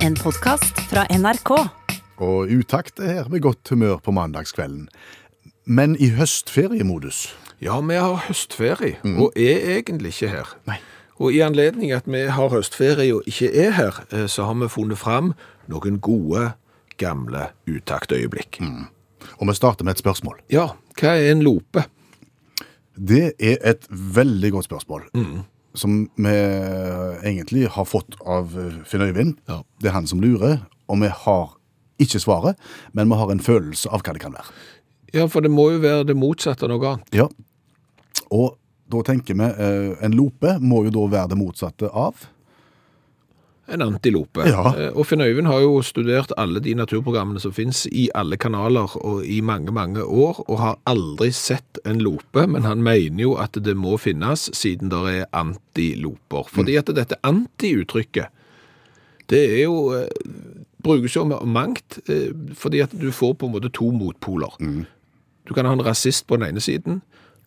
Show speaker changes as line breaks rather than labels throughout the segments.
En podkast fra NRK.
Og utakt er her med godt humør på mandagskvelden. Men i høstferiemodus.
Ja, vi har høstferie, og er egentlig ikke her.
Nei.
Og i anledning at vi har høstferie og ikke er her, eh, så har vi funnet fram noen gode, gamle utaktøyeblikk.
Og vi starter med et spørsmål.
Ja, hva er en lope?
Det er et veldig godt spørsmål. Som vi egentlig har fått av eh, Finn Øyvind.
Ja.
Det er han som lurer, og vi har ikke svaret, men vi har en følelse av hva det kan være.
Ja, for det må jo være det motsatte av noe annet.
Ja. Og da tenker vi eh, en lope må jo da være det motsatte av
En antilope.
Ja.
Eh, Og Finn Øyvind har jo studert alle de naturprogrammene som finnes i alle kanaler og i mange, mange år, og har aldri sett en lope, men han mener jo at det må finnes, siden det er antiloper. Fordi at dette anti-uttrykket, det er jo, eh, brukes jo mangt, eh, fordi at du får på en måte to motpoler. Du kan ha en rasist på den ene siden,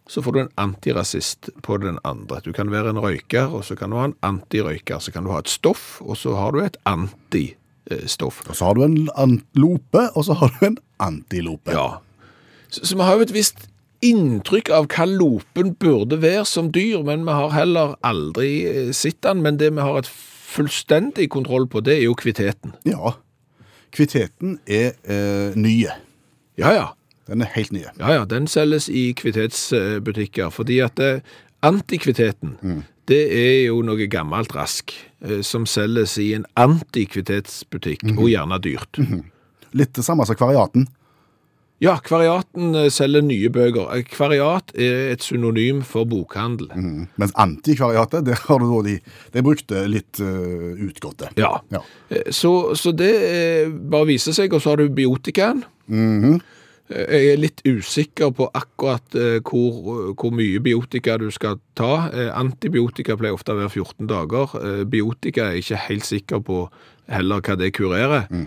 så får du en antirasist på den andre. Du kan være en røyker, og så kan du ha en antirøyker. Så kan du ha et stoff, og så har du et antistoff.
Og så har du en lope, og så har du en antilope.
Ja. Så, så vi har jo et visst inntrykk av hva lopen burde være som dyr, men vi har heller aldri eh, sett den. Men det vi har et fullstendig kontroll på, det er jo kviteten.
Ja. Kviteten er eh, nye.
Ja, ja.
Den er helt nye.
Ja, ja, den selges i kvitetsbutikker, fordi at eh, antikviteten, det er jo noe gammelt rask, eh, som selges i en antikvitetsbutikk, og gjerne dyrt.
Litt det samme som kvariaten.
Ja, Kvariaten eh, selger nye bøker. Kvariat er et synonym for bokhandel.
Mm. Mens antikvariatet, der har du da de, de brukte litt uh, utgåtte.
Ja.
Ja.
Så, så det bare viser seg, og så har du biotikaen. Eh, Jeg er litt usikker på akkurat eh, hvor, hvor mye biotika du skal ta. Eh, Antibiotika pleier ofte å være 14 dager. Eh, Biotika er jeg ikke helt sikker på heller hva det kurerer, mm.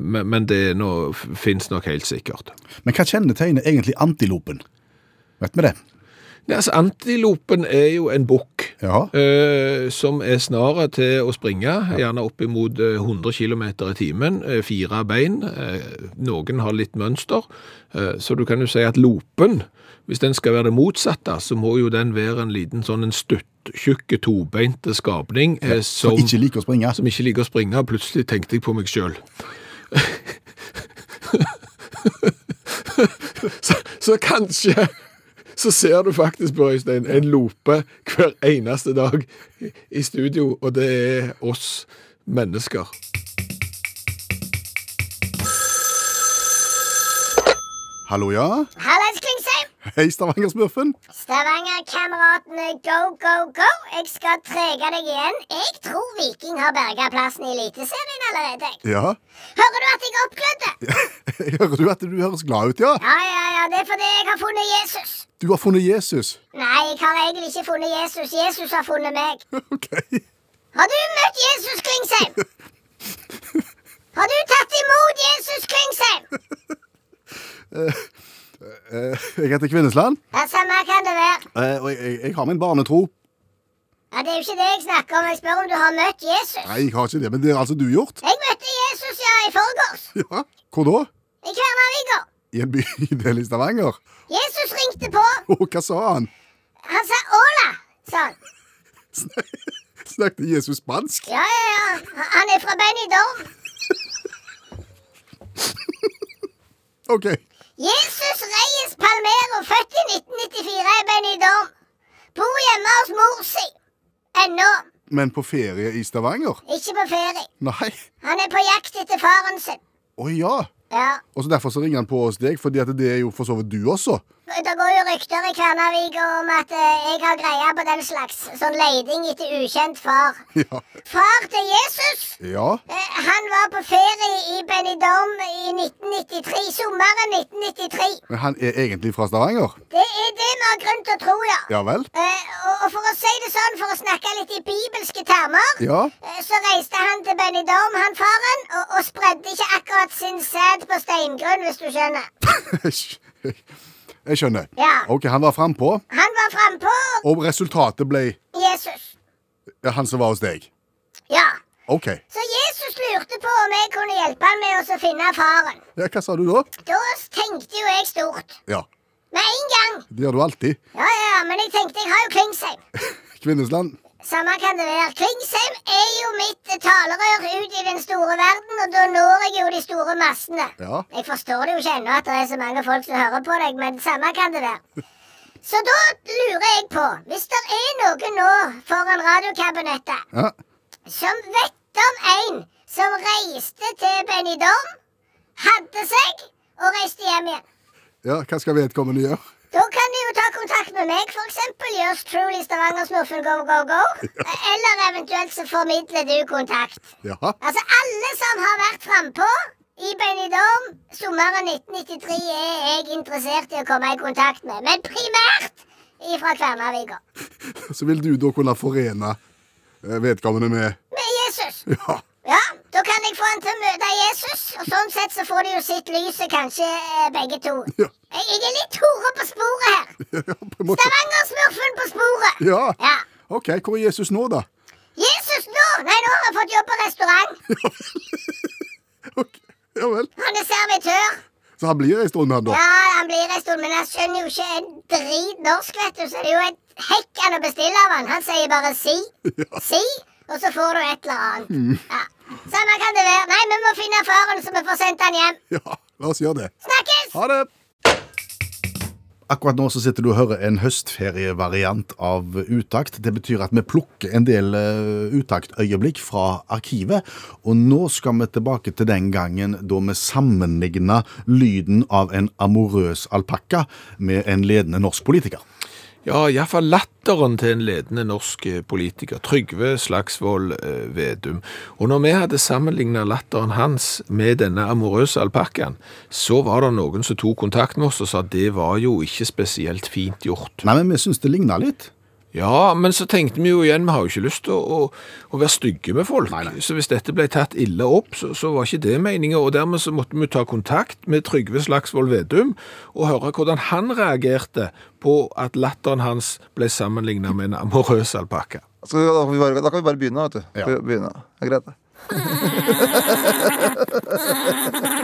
men, men det fins nok helt sikkert.
Men hva kjennetegner egentlig antilopen? Vet vi det?
Nei, altså, antilopen er jo en bukk.
Ja.
eh, som er snarere til å springe, gjerne opp imot eh, 100 km i timen, eh, fire bein, eh, noen har litt mønster, eh, så du kan jo si at lopen, hvis den skal være det motsatte, så må jo den være en liten sånn en stutt, tjukke, tobeinte skapning, eh,
Som
som,
ikke liker å springe.
som ikke liker å springe, plutselig tenkte jeg på meg selv. så, så kanskje så ser du faktisk på Øystein en lope hver eneste dag i- studio, og det er oss mennesker.
Hallo, ja?
Hallais, Klingsheim!
Hei, Stavanger-smurfen.
Stavanger-kameratene, go, go, go! Jeg skal trege deg igjen. Jeg tror Viking har berga plassen i Eliteserien allerede.
Ja.
Hører du at jeg er oppglødd?
Hører du at du høres glad ut, ja?
Ja, ja, ja, det er fordi jeg har funnet Jesus.
Du har funnet Jesus.
Nei, jeg har egentlig ikke funnet Jesus. Jesus har funnet meg.
Ok.
Har du møtt Jesus, Klingsheim? Har du tatt imot Jesus, Klingsheim?
uh. Jeg heter Kvinnesland,
Ja, Samme kan det være.
og jeg, jeg, jeg har min barnetro.
Ja, Det er jo ikke det jeg snakker om. Jeg spør om du har møtt Jesus.
Nei, jeg har ikke det, men det har altså du gjort.
Jeg møtte Jesus, ja, i forgårs.
Ja. Hvor da?
I Kværnervika.
I en bydel i Stavanger?
Jesus ringte på.
Og hva sa han?
Han sa 'Ola', sa han.
Snakket Jesus spansk?
Ja, ja, ja. Han er fra Benidorm.
Ok.
Jesus Reyes Palmero, født i 1994 i Benidorm. Bor hjemme hos mor si. Ennå.
Men på ferie i Stavanger?
Ikke på ferie.
Nei.
Han er på jakt etter faren sin.
Å ja.
Ja.
Og så derfor så ringer han på hos deg, fordi at det er jo for så vidt du også.
Det går jo rykter i Kværnervik om at eh, jeg har greia på den slags sånn leiding etter ukjent far.
Ja.
Far til Jesus
Ja.
eh, han var på ferie i Benidorm i 1993. Sommeren 1993.
Men han er egentlig fra Stavanger?
Det er det vi har grunn til å tro, ja.
Ja vel?
Eh, og, for å si det sånn, for å snakke litt i bibelske termer,
Ja.
så reiste han til Benidorm, han faren, og, og spredde ikke akkurat sin sæd på steingrunn, hvis du skjønner.
Jeg skjønner.
Ja.
Ok, han var frampå,
Han var frampå, og
resultatet ble
Jesus.
ja, han som var hos deg.
Ja.
Ok.
Så Jesus lurte på om jeg kunne hjelpe han med å finne faren.
Ja, Hva sa du da?
Da tenkte jo jeg stort.
Ja,
Med en gang.
det gjør du alltid.
Ja, ja, men jeg tenkte jeg har jo Klingsheim.
Kvinnesland.
Samme kan det være. Klingsheim er jo mitt talerør ut i den store verden, og da når jeg jo de store massene.
Ja.
Jeg forstår det jo ikke ennå at det er så mange folk som hører på deg, men samme kan det være. Så da lurer jeg på, hvis det er noen nå foran radiokabinettet
Ja.
som vet om en som reiste til Benidorm, hadde seg og reiste hjem igjen.
ja, hva skal vedkommende gjøre?
Da kan de jo ta kontakt med meg, eksempel. Gjørs Truly Stavanger-smurfen go, go, go. Eller eventuelt så formidler du kontakt.
Ja.
Altså, alle som har vært frampå i Benidorm sommeren 1993, er jeg interessert i å komme i kontakt med. Men primært ifra Kværnervika.
Så vil du da kunne forene eh, vedkommende med
Med Jesus.
Ja.
Ja, da kan jeg få han til å møte Jesus, og sånn sett så får de jo sitt lyset, kanskje eh, begge to.
Ja.
Jeg, jeg er litt hore på sporet her.
ja på en måte.
Stavanger-smurfen på sporet.
Ja.
Ja.
OK, hvor er Jesus nå, da?
Jesus nå? Nei, nå har han fått jobb på restaurant.
Ok, Ja vel.
Han er servitør.
Så han blir ei stund, han da?
Ja, han blir ei stund, men han skjønner jo ikke en drit norsk, vet du. Så det er jo et hekk han å bestille av han. Han sier bare si. Si, og så får du et eller annet. Ja. Samme kan det være. Nei, vi må finne faren, så vi får sendt han hjem.
Ja, la oss gjøre det.
Snakkes!
Ha det! Akkurat nå så sitter du og hører en høstferievariant av Utakt. Det betyr at vi plukker en del uh, utaktøyeblikk fra arkivet. Og nå skal vi tilbake til den gangen da vi sammenligna lyden av en amorøs alpakka med en ledende norsk politiker.
Ja, iallfall latteren til en ledende norsk eh, politiker, Trygve Slagsvold eh, Vedum. Og når vi hadde sammenligna latteren hans med denne amorøse alpakkaen, så var det noen som tok kontakt med oss og sa at det var jo ikke spesielt fint gjort.
Nei, men vi syns det ligna litt.
Ja, men så tenkte vi jo igjen, vi har jo ikke lyst til å, å, å være stygge med folk. Så hvis dette ble tatt ille opp, så, så var ikke det meningen. Og dermed så måtte vi ta kontakt med Trygve Slagsvold Vedum og høre hvordan han reagerte på at latteren hans ble sammenligna med en amorøs alpakka.
Da, kan vi bare, da kan vi bare begynne, vet du.
Ja.
Begynne. Det er greit, det.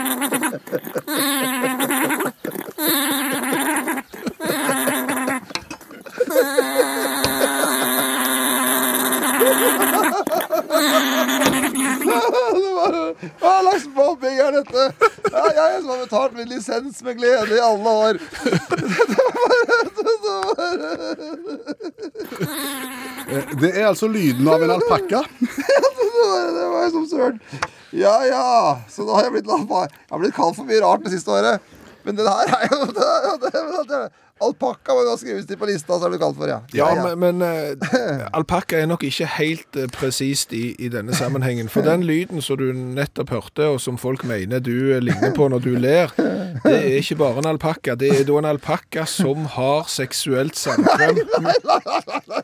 Hva slags mobbing er dette? Ja, jeg som har betalt min lisens med glede i alle år.
Det er altså lyden av en alpakka.
Det var jo som søren. Ja, ja. Så da har jeg blitt, jeg har blitt kalt for mye rart det siste året. Men det der er jo det, det, det, det, Alpakka må jo skrives til på lista, så er det kalt for, ja.
Ja, men, men eh, alpakka er nok ikke helt uh, presist i, i denne sammenhengen. For den lyden som du nettopp hørte, og som folk mener du eh, ligner på når du ler, det er ikke bare en alpakka. Det er da en alpakka som har seksuelt samkvem.
nei Nei, nei,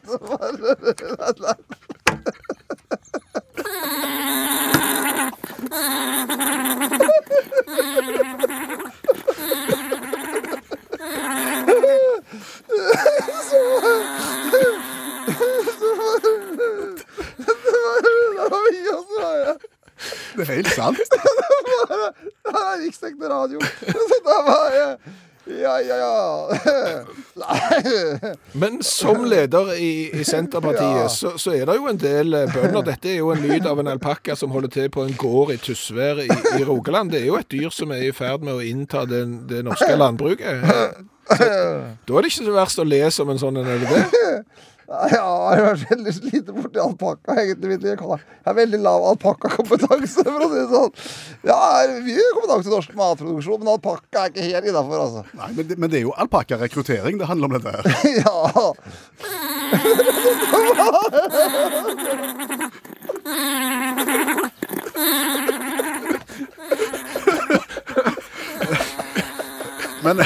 å
Det er helt sant.
Det her er riksdekkende radio. Så var jeg Ja, ja, ja. Nei.
Men som leder i, i Senterpartiet,
Ja.
så, så er det jo en del eh, bønder. Dette er jo en lyd av en alpakka som holder til på en gård i Tysvær i, i Rogaland. Det er jo et dyr som er i ferd med å innta det, det norske landbruket. Da er det ikke så verst å le som en sånn en, det?
Ja, jeg har vært veldig lite borti alpakka, egentlig. Jeg har veldig lav alpakkakompetanse, for å si det sånn. Ja, jeg har mye kompetanse i norsk matproduksjon, men alpakka er ikke helt innafor, altså.
Nei, men det, men det er jo alpakkarekruttering det handler om dette her.
Ja.
Men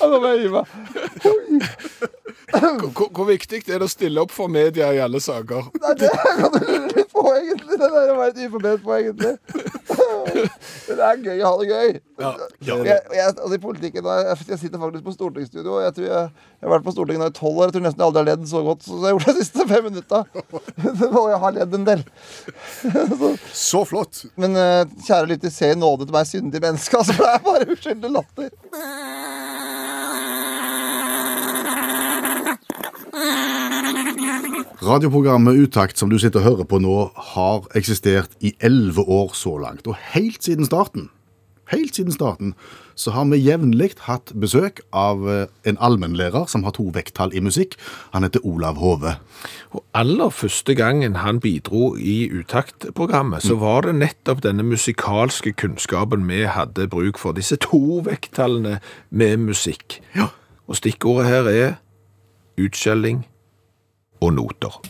Ja, Nå må jeg gi meg.
Hvor, hvor viktig er det å stille opp for media i alle saker?
Nei, det kan du lure på, egentlig. Det der var et uforbedret på, egentlig. Men det er gøy å ha det gøy.
Ja,
Jeg, jeg, altså I politikken jeg, jeg sitter faktisk på stortingsstudio. Jeg tror jeg, jeg har vært på Stortinget nå i tolv år. Jeg tror nesten jeg aldri har ledd så godt som jeg har gjort de siste fem minutta. Og jeg har ledd en del.
Så flott.
Men eh, kjære lytter, se i nåde til meg syndige menneske. Altså, for det er bare uskyldig latter.
Radioprogrammet Utakt som du sitter og hører på nå, har eksistert i elleve år så langt. Og helt siden starten, helt siden starten, så har vi jevnlig hatt besøk av eh, en allmennlærer som har to vekttall i musikk. Han heter Olav Hove.
Og aller første gangen han bidro i Utakt-programmet, så var det nettopp denne musikalske kunnskapen vi hadde bruk for. Disse to vekttallene med musikk.
Ja.
Og stikkordet her er utskjelling og noter.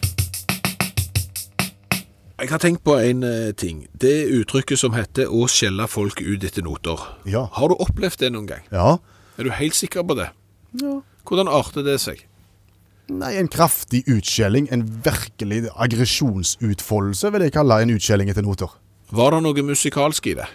Jeg har tenkt på en eh, ting. Det uttrykket som heter å skjelle folk ut etter noter.
Ja.
Har du opplevd det noen gang?
Ja.
Er du helt sikker på det?
Ja.
Hvordan arter det seg?
Nei, en kraftig utskjelling, en virkelig aggresjonsutfoldelse, vil jeg kalle en utskjelling etter noter.
Var det noe musikalsk i det?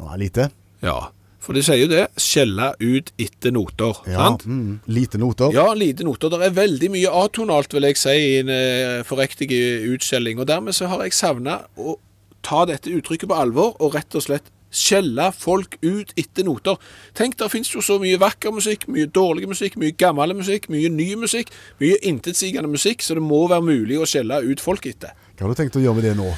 Ja, lite.
Ja, for de sier jo det. Skjelle ut etter noter.
Ja,
sant?
mm, lite noter.
Ja, lite noter. Det er veldig mye atonalt, vil jeg si, i en eh, forriktig utskjelling. Og dermed så har jeg savna å ta dette uttrykket på alvor, og rett og slett skjelle folk ut etter noter. Tenk, der finnes jo så mye vakker musikk, mye dårlig musikk, mye gammel musikk, mye ny musikk, mye intetsigende musikk, så det må være mulig å skjelle ut folk etter.
Hva har du tenkt å gjøre med det nå?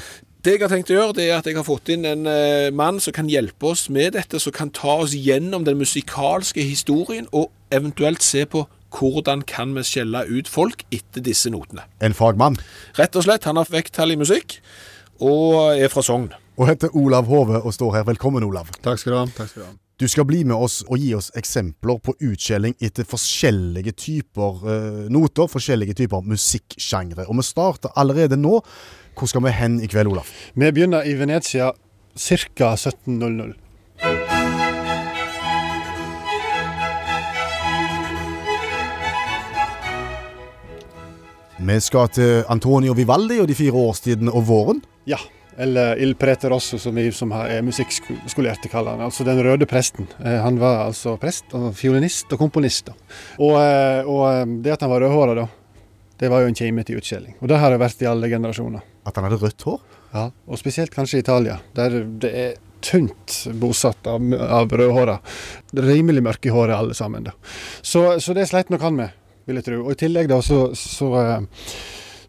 Det jeg har tenkt å gjøre, det er at jeg har fått inn en eh, mann som kan hjelpe oss med dette, som kan ta oss gjennom den musikalske historien, og eventuelt se på hvordan kan vi skjelle ut folk etter disse notene.
En fagmann.
Rett og slett, han har vekttall i musikk, og er fra Sogn.
Og heter Olav Hove og står her. Velkommen, Olav.
Takk skal du ha. Takk skal du ha.
Du skal bli med oss og gi oss eksempler på utskjelling etter forskjellige typer eh, noter, forskjellige typer musikksjangre. Og vi starter allerede nå. Hvor skal vi hen i kveld, Olav?
Vi begynner i Venezia ca. 17.00.
Vi skal til Antonio Vivaldi og de fire årstidene og våren.
Ja. Eller Il Preter også, som vi som er musikkskolerte kaller han. Altså den røde presten. Eh, Han var altså prest og fiolinist og komponist. Og, eh, og eh, det at han var rødhåra, da, det var jo en kime til utskjelling. Og det har det vært i alle generasjoner.
At han hadde rødt hår.
Ja, og spesielt kanskje i Italia, der det er tynt bosatt av, av rødhåra. Rimelig mørke i håret alle sammen. da. Så, så det sleit nok han med, vil jeg tro. Og i tillegg da, så, så,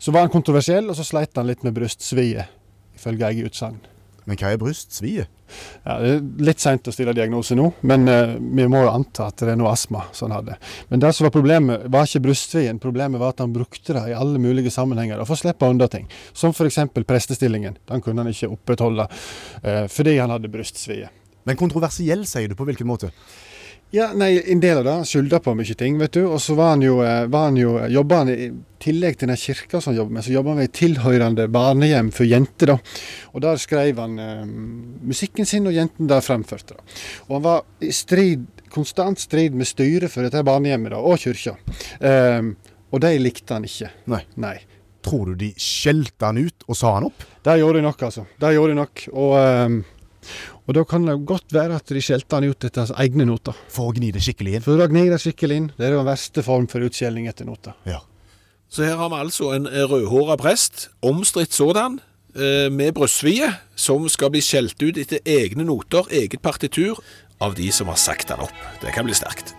så var han kontroversiell, og så sleit han litt med brystsvie, ifølge eget utsagn.
Men hva er brystsvie?
Ja, det er litt seint å stille diagnose nå, men uh, vi må jo anta at det er noe astma som han hadde. Men det som var problemet, var ikke brystsvien. Problemet var at han brukte det i alle mulige sammenhenger for å slippe unna ting. Som f.eks. prestestillingen. Den kunne han ikke opprettholde uh, fordi han hadde brystsvie.
Men kontroversiell, sier du. På hvilken måte?
Ja, nei, En del av det skylda på mye ting, vet du. Og så var han jo, eh, var han jo jobba han i tillegg til den kirka som han jobber med, så jobba han ved et tilhørende barnehjem for jenter. da. Og der skrev han eh, musikken sin, og jentene der fremførte det. Og han var i strid, konstant strid med styret for dette barnehjemmet da, og kyrkja. Eh, og de likte han ikke.
Nei.
Nei.
Tror du de skjelte han ut og sa han opp?
Det gjorde de nok, altså. Det gjorde de nok. Og, eh, og da kan det godt være at de skjelte han ut etter hans egne noter.
For å gni det skikkelig inn?
For å gni det skikkelig inn. Det er den verste form for utskjelling etter noter.
Ja.
Så her har vi altså en rødhåra prest, omstridt sådan, eh, med brystsvie, som skal bli skjelt ut etter egne noter, eget partitur, av de som har sagt han opp. Det kan bli sterkt.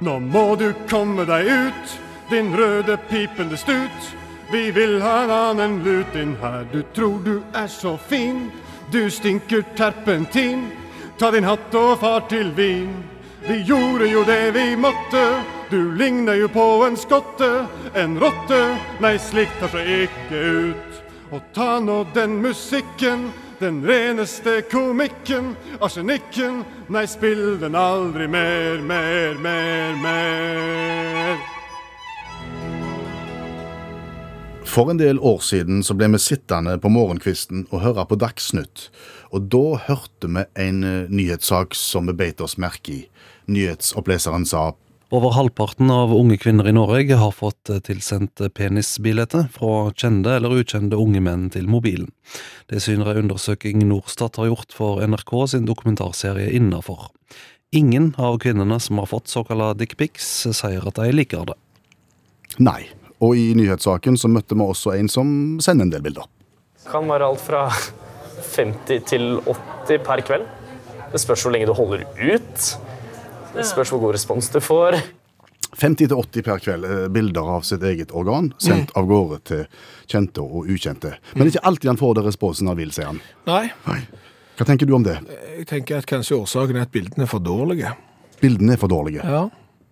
Nå må du komme deg ut, din røde pipende stut. Vi vil ha en annen lut inn her, du tror du er så fin. Du stinker terpentin, ta din hatt og far til Wien. Vi gjorde jo det vi måtte, du ligner jo på en skotte, en rotte. Nei, slikt tar seg ikke ut. Og ta nå den musikken, den reneste komikken, arsenikken. Nei, spill den aldri mer, mer, mer, mer.
For en del år siden så ble vi sittende på morgenkvisten og høre på Dagsnytt. Og da hørte vi en eh, nyhetssak som vi beit oss merke i. Nyhetsoppleseren sa
Over halvparten av unge kvinner i Norge har fått eh, tilsendt penisbilder fra kjente eller ukjente unge menn til mobilen. Det syner en undersøking Norstat har gjort for NRK sin dokumentarserie Innafor. Ingen av kvinnene som har fått såkalla dickpics, sier at de liker det.
nei. Og i nyhetssaken så møtte vi også en som sender en del bilder.
Det kan være alt fra 50 til 80 per kveld. Det spørs hvor lenge du holder ut. Det spørs hvor god respons du får.
50-80 per kveld eh, bilder av sitt eget organ, sendt av gårde til kjente og ukjente. Men ikke alltid han får det responsen han vil, sier han.
Nei,
Nei. Hva tenker du om det?
jeg tenker at kanskje årsaken er at bildene er for dårlige.
Bildene er for dårlige.
Ja.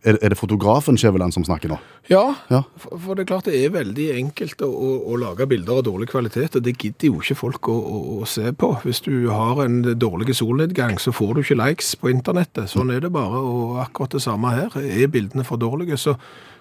Er, er det fotografen Skjæveland som snakker nå?
Ja,
Ja.
for, det er klart det er veldig enkelt å, å, å lage bilder av dårlig kvalitet, og det gidder jo ikke folk å, å se på. Hvis du har en dårlig solnedgang, så får du ikke likes på internettet. Sånn er det bare, og akkurat det samme her. Er bildene for dårlige, så,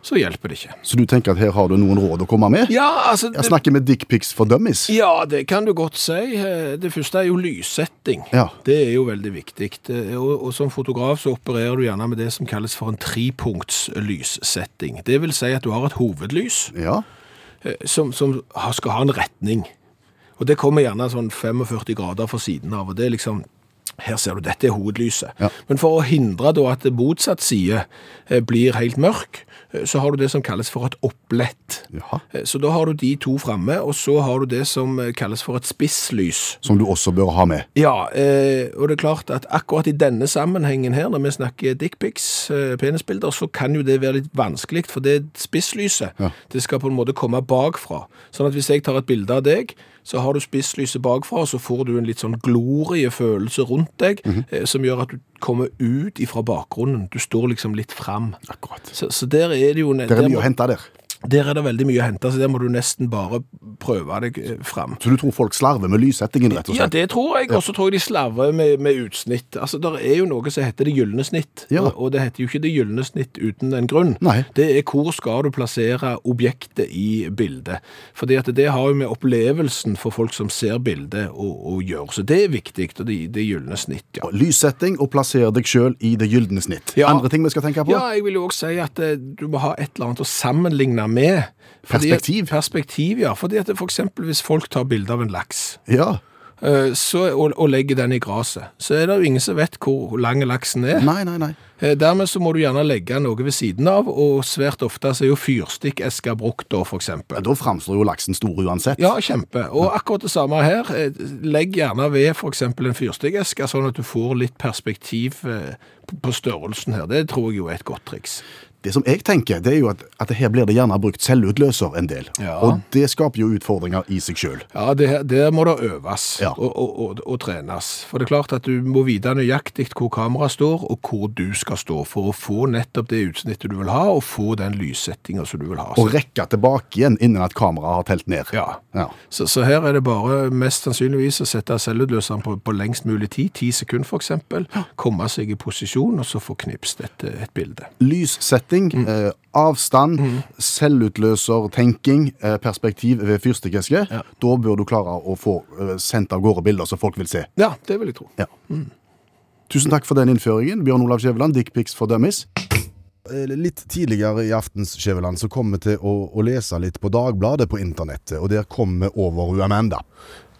så hjelper det ikke.
Så du tenker at her har du noen råd å komme med?
Ja, altså...
Jeg snakker med dickpics for dummies.
Ja, det kan du godt si. Eh, Det første er jo lyssetting.
Ja.
Det er jo veldig viktig. Og, og som fotograf så opererer du gjerne med det som kalles for en trepunkts lyssetting. Det vil si at du har et hovedlys
Ja.
eh, som, som skal ha en retning. Og det kommer gjerne sånn 45 grader fra siden av, og det er liksom her ser du, dette er hovedlyset.
Ja.
Men for å hindre da at motsatt side eh, blir helt mørk, eh, så har du det som kalles for et opplett.
Jaha.
Eh, Så da har du de to fremme, og så har du det som eh, kalles for et spisslys.
Som du også bør ha med.
Ja, eh, og det er klart at akkurat i denne sammenhengen her, når vi snakker dickpics, eh, penisbilder, så kan jo det være litt vanskelig, for det spisslyset,
Ja.
det skal på en måte komme bakfra. Sånn at hvis jeg tar et bilde av deg, så har du spisslyset bakfra, og så får du en litt sånn gloriefølelse rundt deg, eh, som gjør at du kommer ut ifra bakgrunnen. Du står liksom litt fram.
Akkurat.
Så, så der er det jo...
Det er mye å hente der.
Der er det veldig mye å hente, så der må du nesten bare prøve deg eh, fram.
Så du tror folk slarver med lyssettingen, rett og slett?
Ja, det tror jeg. Og så tror jeg de slarver med, med utsnitt. Altså, Der er jo noe som heter det gylne snitt,
Ja.
og, og det heter jo ikke det gylne snitt uten en grunn.
Nei.
Det er hvor skal du plassere objektet i bildet. Fordi at det har jo med opplevelsen for folk som ser bildet å, gjøre. Så det er viktig, og det, det gylne snitt, ja.
Lyssetting og plassere deg sjøl i det gylne snitt.
Ja.
Andre ting vi skal tenke på?
Ja, jeg vil jo også si at eh, du må ha et eller annet å sammenligne med. Fordi at-
Perspektiv.
Perspektiv, ja. Fordi at for eksempel hvis folk tar bilde av en laks,
Ja.
eh, så, og, og legger den i gresset, så er det jo ingen som vet hvor lang laksen er.
Nei, nei, nei.
Eh, Dermed så må du gjerne legge noe ved siden av, og svært ofte så er jo fyrstikkesker brukt da, for eksempel.
Da framstår jo laksen stor uansett.
Ja, kjempe. Og akkurat det samme her. Eh, Legg gjerne ved eksempel en fyrstikkeske, sånn at du får litt perspektiv på- på størrelsen her. Det tror jeg jo er et godt triks.
Det som jeg tenker, det er jo at, at her blir det gjerne brukt selvutløser en del.
Ja.
Og det skaper jo utfordringer i seg sjøl.
Ja, det, der må det øves
Ja.
og, og, og, og trenes. For det er klart at du må vite nøyaktig hvor kameraet står, og hvor du skal stå, for å få nettopp det utsnittet du vil ha, og få den lyssettinga som du vil ha.
Og rekke tilbake igjen innen at kameraet har telt ned.
Ja.
Ja.
Så, så her er det bare mest sannsynligvis å sette selvutløseren på, på lengst mulig tid, ti sekunder eksempel, komme seg i posisjon, og så få knipst et, et bilde.
Lyssetting,
Mm.
eh, avstand, selvutløser, tenking, eh, perspektiv ved fyrstikkeske.
Ja.
Da bør du klare å få eh, sendt av gårde bilder som folk vil se.
Ja, det vil jeg tro.
Ja. Tusen takk for den innføringen, Bjørn Olav Skjæveland, Dickpics for Dummies. Eh, Litt tidligere i aftens Skjæveland så kom vi til å, å lese litt på Dagbladet på internettet, og der kom vi over Amanda.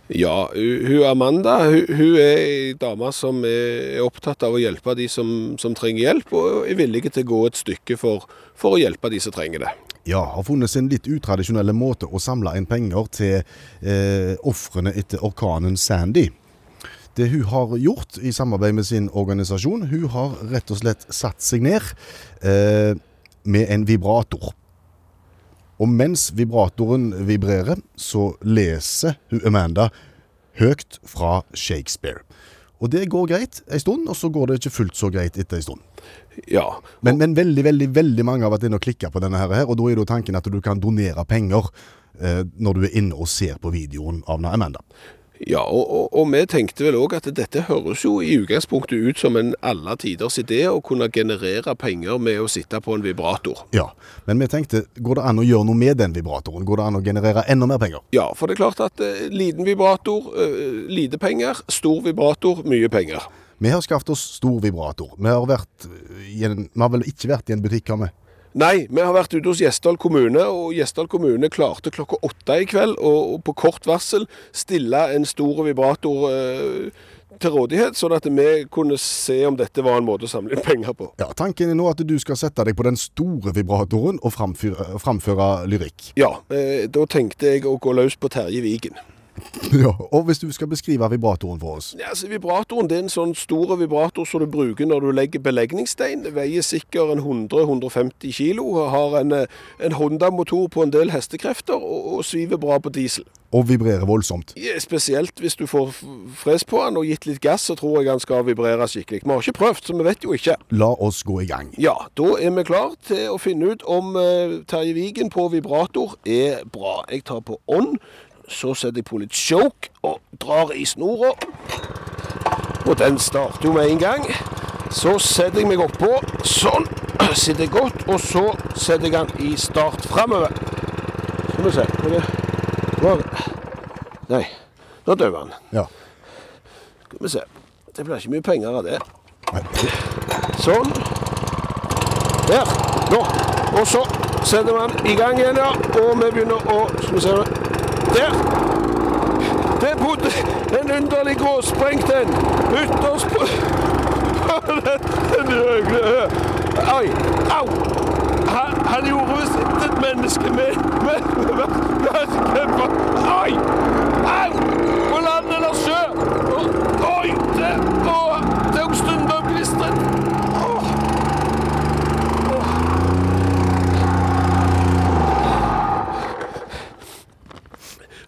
Ja, hun Amanda hun, hun er ei dame som er opptatt av å hjelpe de som, som trenger hjelp, og er villig til å gå et stykke for, for å hjelpe de som trenger det.
Ja, har funnet sin litt utradisjonelle måte å samle inn penger til eh, ofrene etter orkanen Sandy. Det hun har gjort i samarbeid med sin organisasjon, hun har rett og slett satt seg ned eh, med en vibrator. Og mens vibratoren vibrerer, så leser hun Amanda høyt fra Shakespeare. Og det går greit en stund, og så går det ikke fullt så greit etter en stund.
Ja,
Men, men veldig, veldig, veldig mange har vært inne og klikka på denne her, og da er da tanken at du kan donere penger eh, når du er inne og ser på videoen av Amanda.
Ja, og, og, og vi tenkte vel òg at dette høres jo i utgangspunktet ut som en alle tiders idé å kunne generere penger med å sitte på en vibrator.
Ja, men vi tenkte, går det an å gjøre noe med den vibratoren? Går det an å generere enda mer penger?
Ja, for det er klart at eh, liten vibrator, eh, lite penger. Stor vibrator, mye penger.
Vi har skaffet oss stor vibrator. Vi har, vært i en, vi har vel ikke vært i en butikk, har vi?
Nei, vi har vært ute hos Gjesdal kommune, og Gjesdal kommune klarte klokka åtte i kveld og på kort varsel stille en stor vibrator eh, til rådighet, sånn at vi kunne se om dette var en måte å samle inn penger på.
Ja, Tanken er nå at du skal sette deg på den store vibratoren og framføre, framføre lyrikk.
Ja, eh, da tenkte jeg å gå løs på Terje Vigen.
Ja, og hvis du skal beskrive vibratoren for oss
Ja, altså Vibratoren det er en sånn stor vibrator som du bruker når du legger belegningsstein. Det veier sikkert en 100-150 kilo, har en, eh, en Honda-motor på en del hestekrefter og, og sviver bra på diesel.
og vibrerer voldsomt.
Ja, Spesielt hvis du får fres på den og gitt litt gass, så tror jeg den skal vibrere skikkelig. Vi har ikke prøvd, så vi vet jo ikke.
La oss gå i gang.
Ja, da er vi klar til å finne ut om eh, Terje Vigen på vibrator er bra. Jeg tar på on, så setter jeg på litt choke og drar i snora. Og den starter jo med en gang. Så setter jeg meg oppå, sånn, sitter jeg godt, og så setter jeg den i start fremover. Skal vi se, det? Nei, nå døde han.
Ja.
Skal vi se, det blir ikke mye penger av det. Sånn. Der. Nå. Og så setter man i gang igjen, ja. Og vi begynner å Skal vi se Der. Det bodde en underlig gråsprengt en. Ytterst på Den Oi. Au. Han, han gjorde visst ikke et menneske med med Oi. Au. På land eller sjø. Oi. Det, å, det er jo stunder klistret. Åh.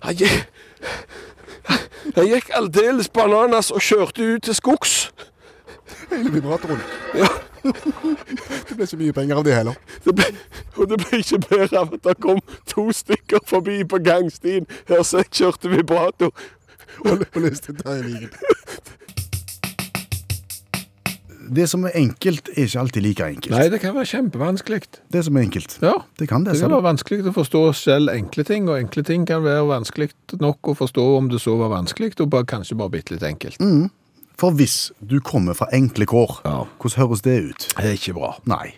Han gikk, Jeg gikk aldeles bananas og kjørte ut til skogs.
Hele vibratoren.
Ja,
Det ble ikke mye penger av det heller.
det ble, og det ble ikke bedre av at det kom to stykker forbi på gangstien her så jeg kjørte vibrator.
Og, og leste Terje Vigen. Det som er enkelt, er ikke alltid like enkelt.
Nei, det kan være kjempevanskelig.
Det som er enkelt.
Ja,
Det kan det.
det kan være vanskelig å forstå selv enkle ting, og enkle ting kan være vanskelig nok å forstå om det så var vanskelig, og bare, kanskje bare bitte litt enkelt. Mm.
For hvis du kommer fra enkle kår,
Ja.
hvordan høres det ut?
Det er ikke bra.
Nei.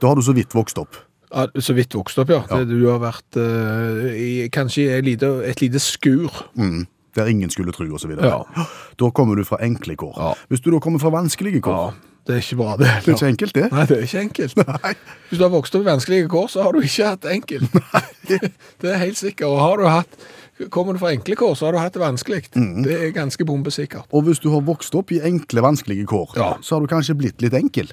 Da har du så vidt vokst opp.
Ja, så vidt vokst opp, ja.
Ja.
Det, du har vært eh, i, kanskje i et lite, et lite skur.
Mm. Der ingen skulle tro, videre.
Ja.
Da kommer du fra enkle kår.
Ja.
Hvis du da kommer fra vanskelige
Ja,
kår,
det er ikke bra, det.
det er ikke enkelt, det.
Nei, det er ikke enkelt.
Nei.
Hvis du har vokst opp i vanskelige kår, så har du ikke hatt enkelt. enkelt. det er helt sikkert. Og har du hatt, kommer du fra enkle kår, så har du hatt det vanskelig.
Mm.
Det er ganske bombesikkert.
Og hvis du har vokst opp i enkle, vanskelige kår,
Ja.
så har du kanskje blitt litt enkel.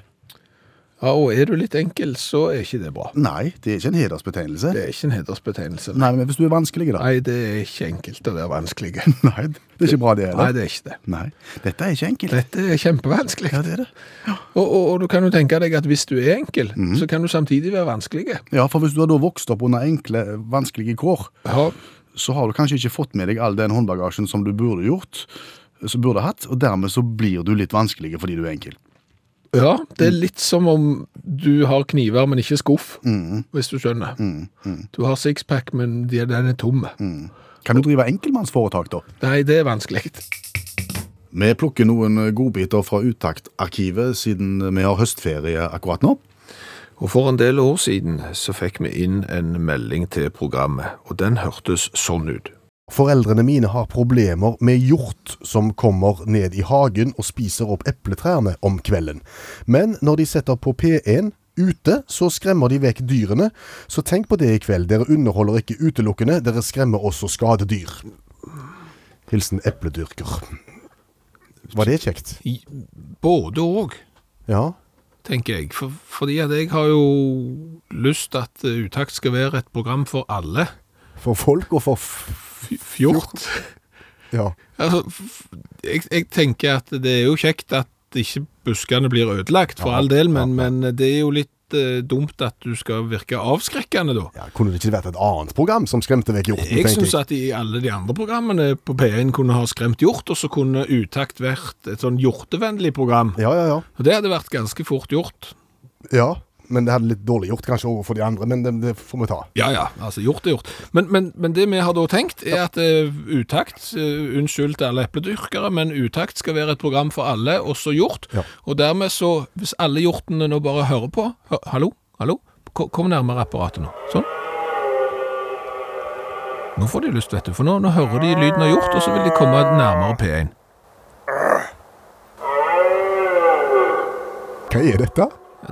Ja, og er du litt enkel, så er ikke det bra.
Nei, det er ikke en hedersbetegnelse.
Det er ikke en hedersbetegnelse.
Nei, men hvis du er vanskelig, da?
Nei, det er ikke enkelt å være vanskelig.
Nei, det er ikke bra det
Nei, det er ikke det.
Nei, dette er ikke enkelt.
Dette er kjempevanskelig.
Ja, det er det.
Og, og, og du kan jo tenke deg at hvis du er enkel,
Mhm.
så kan du samtidig være vanskelig.
Ja, for hvis du har da vokst opp under enkle, vanskelige kår,
Ja,
så har du kanskje ikke fått med deg all den håndbagasjen som du burde gjort, som burde hatt, og dermed så blir du litt vanskelig fordi du er enkel.
Ja, det er litt som om du har kniver, men ikke skuff,
Mm,
hvis du skjønner. Du har sixpack, men den er tom.
mm. Kan du drive enkeltmannsforetak da?
Nei, det er vanskelig.
Vi plukker noen godbiter fra Utakt-arkivet, siden vi har høstferie akkurat nå.
Og for en del år siden så fikk vi inn en melding til programmet, og den hørtes sånn ut.
Foreldrene mine har problemer med hjort som kommer ned i hagen og spiser opp epletrærne om kvelden. Men når de setter på P1 ute, så skremmer de vekk dyrene. Så tenk på det i kveld. Dere underholder ikke utelukkende, dere skremmer også skadedyr. Hilsen epledyrker. Var det kjekt?
Både og,
Ja.
tenker jeg. For, fordi at jeg har jo lyst at eh, Utakt skal være et program for alle.
For folk og for
Fjort.
Ja.
Altså, jeg, jeg tenker at det er jo kjekt at ikke buskene blir ødelagt, for
Ja,
all del, men,
ja,
men det er jo litt eh, dumt at du skal virke avskrekkende, da.
Ja, kunne det ikke vært et annet program som skremte vekk hjorten?
Jeg syns at i alle de andre programmene på P1 kunne ha skremt hjort, og så kunne Utakt vært et sånn hjortevennlig program.
Ja, ja, ja.
Og det hadde vært ganske fort gjort.
Ja, men det hadde litt dårlig gjort kanskje overfor de andre, men det, det får vi ta.
Ja, ja, altså gjort er gjort. Men, men, men det vi har da tenkt, er at uh, Utakt, uh, unnskyld til alle epledyrkere, men Utakt skal være et program for alle, også hjort.
Ja.
Og dermed så, hvis alle hjortene nå bare hører på hø- Hallo? Hallo? Ko- Kom nærmere apparatet nå. Sånn. Nå får de lyst, vet du, for nå, nå hører de lyden av hjort, og så vil de komme nærmere P1.
Hva er dette?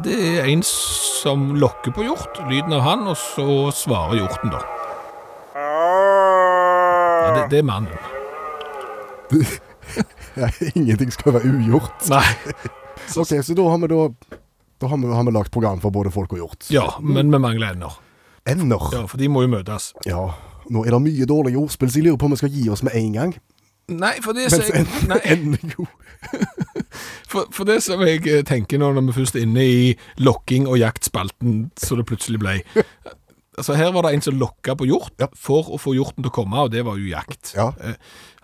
Det er en som lokker på hjort, lyden av han, og så svarer hjorten da. Ja, det, det er mannen.
Ingenting skal være ugjort.
Nei.
Ok, så da har vi da da har vi, har vi lagt program for både folk og hjort.
Ja, men vi mangler ender.
Ender.
Ja, for de må jo møtes.
Ja. Nå er det mye dårlige ordspill, så jeg lurer på om vi skal gi oss med en gang.
Nei, for det,
Mens
som jeg,
en,
nei,
en god.
For, for det som jeg eh, tenker nå når vi først er inne i lokking og jaktspalten, så det plutselig ble Altså Her var det en som lokka på hjort
Ja.
for å få hjorten til å komme, og det var jo jakt.
Ja.
Eh,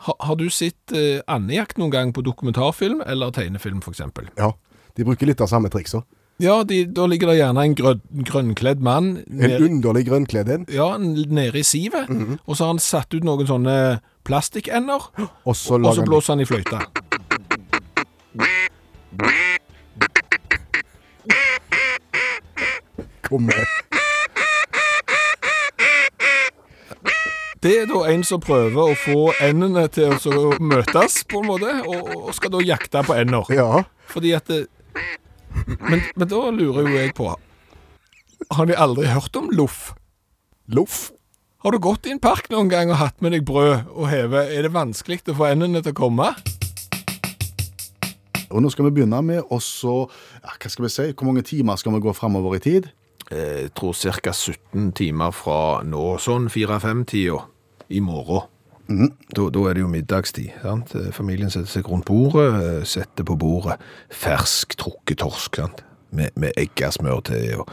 har, har du sett eh, andejakt noen gang på dokumentarfilm eller tegnefilm, f.eks.?
Ja. De bruker litt av samme triksa.
Ja, de, da ligger det gjerne en grøn, grønnkledd mann
En underlig grønnkledd en,
ja, nede i sivet, og så har han satt ut noen sånne plastikkender,
og så
og så blåser han i fløyta.
Kom med.
Det er da en som prøver å få endene til å møtes, på en måte, og, og skal da jakte på ender.
Ja.
Fordi at det, men, men da lurer jo jeg på Har de aldri hørt om loff?
Loff.
Har du gått i en park noen gang og hatt med deg brød og heve? Er det vanskelig å få endene til å komme?
Og nå skal vi begynne med også, ja, hva skal vi si, hvor mange timer skal vi gå fremover i tid?
Jeg tror ca. 17 timer fra nå, sånn 4-5-tida i morgen. Da, da er det jo middagstid. sant? Familien setter seg rundt bordet, eh, setter på bordet fersk trukket torsk sant? Med, med eggesmør til, og,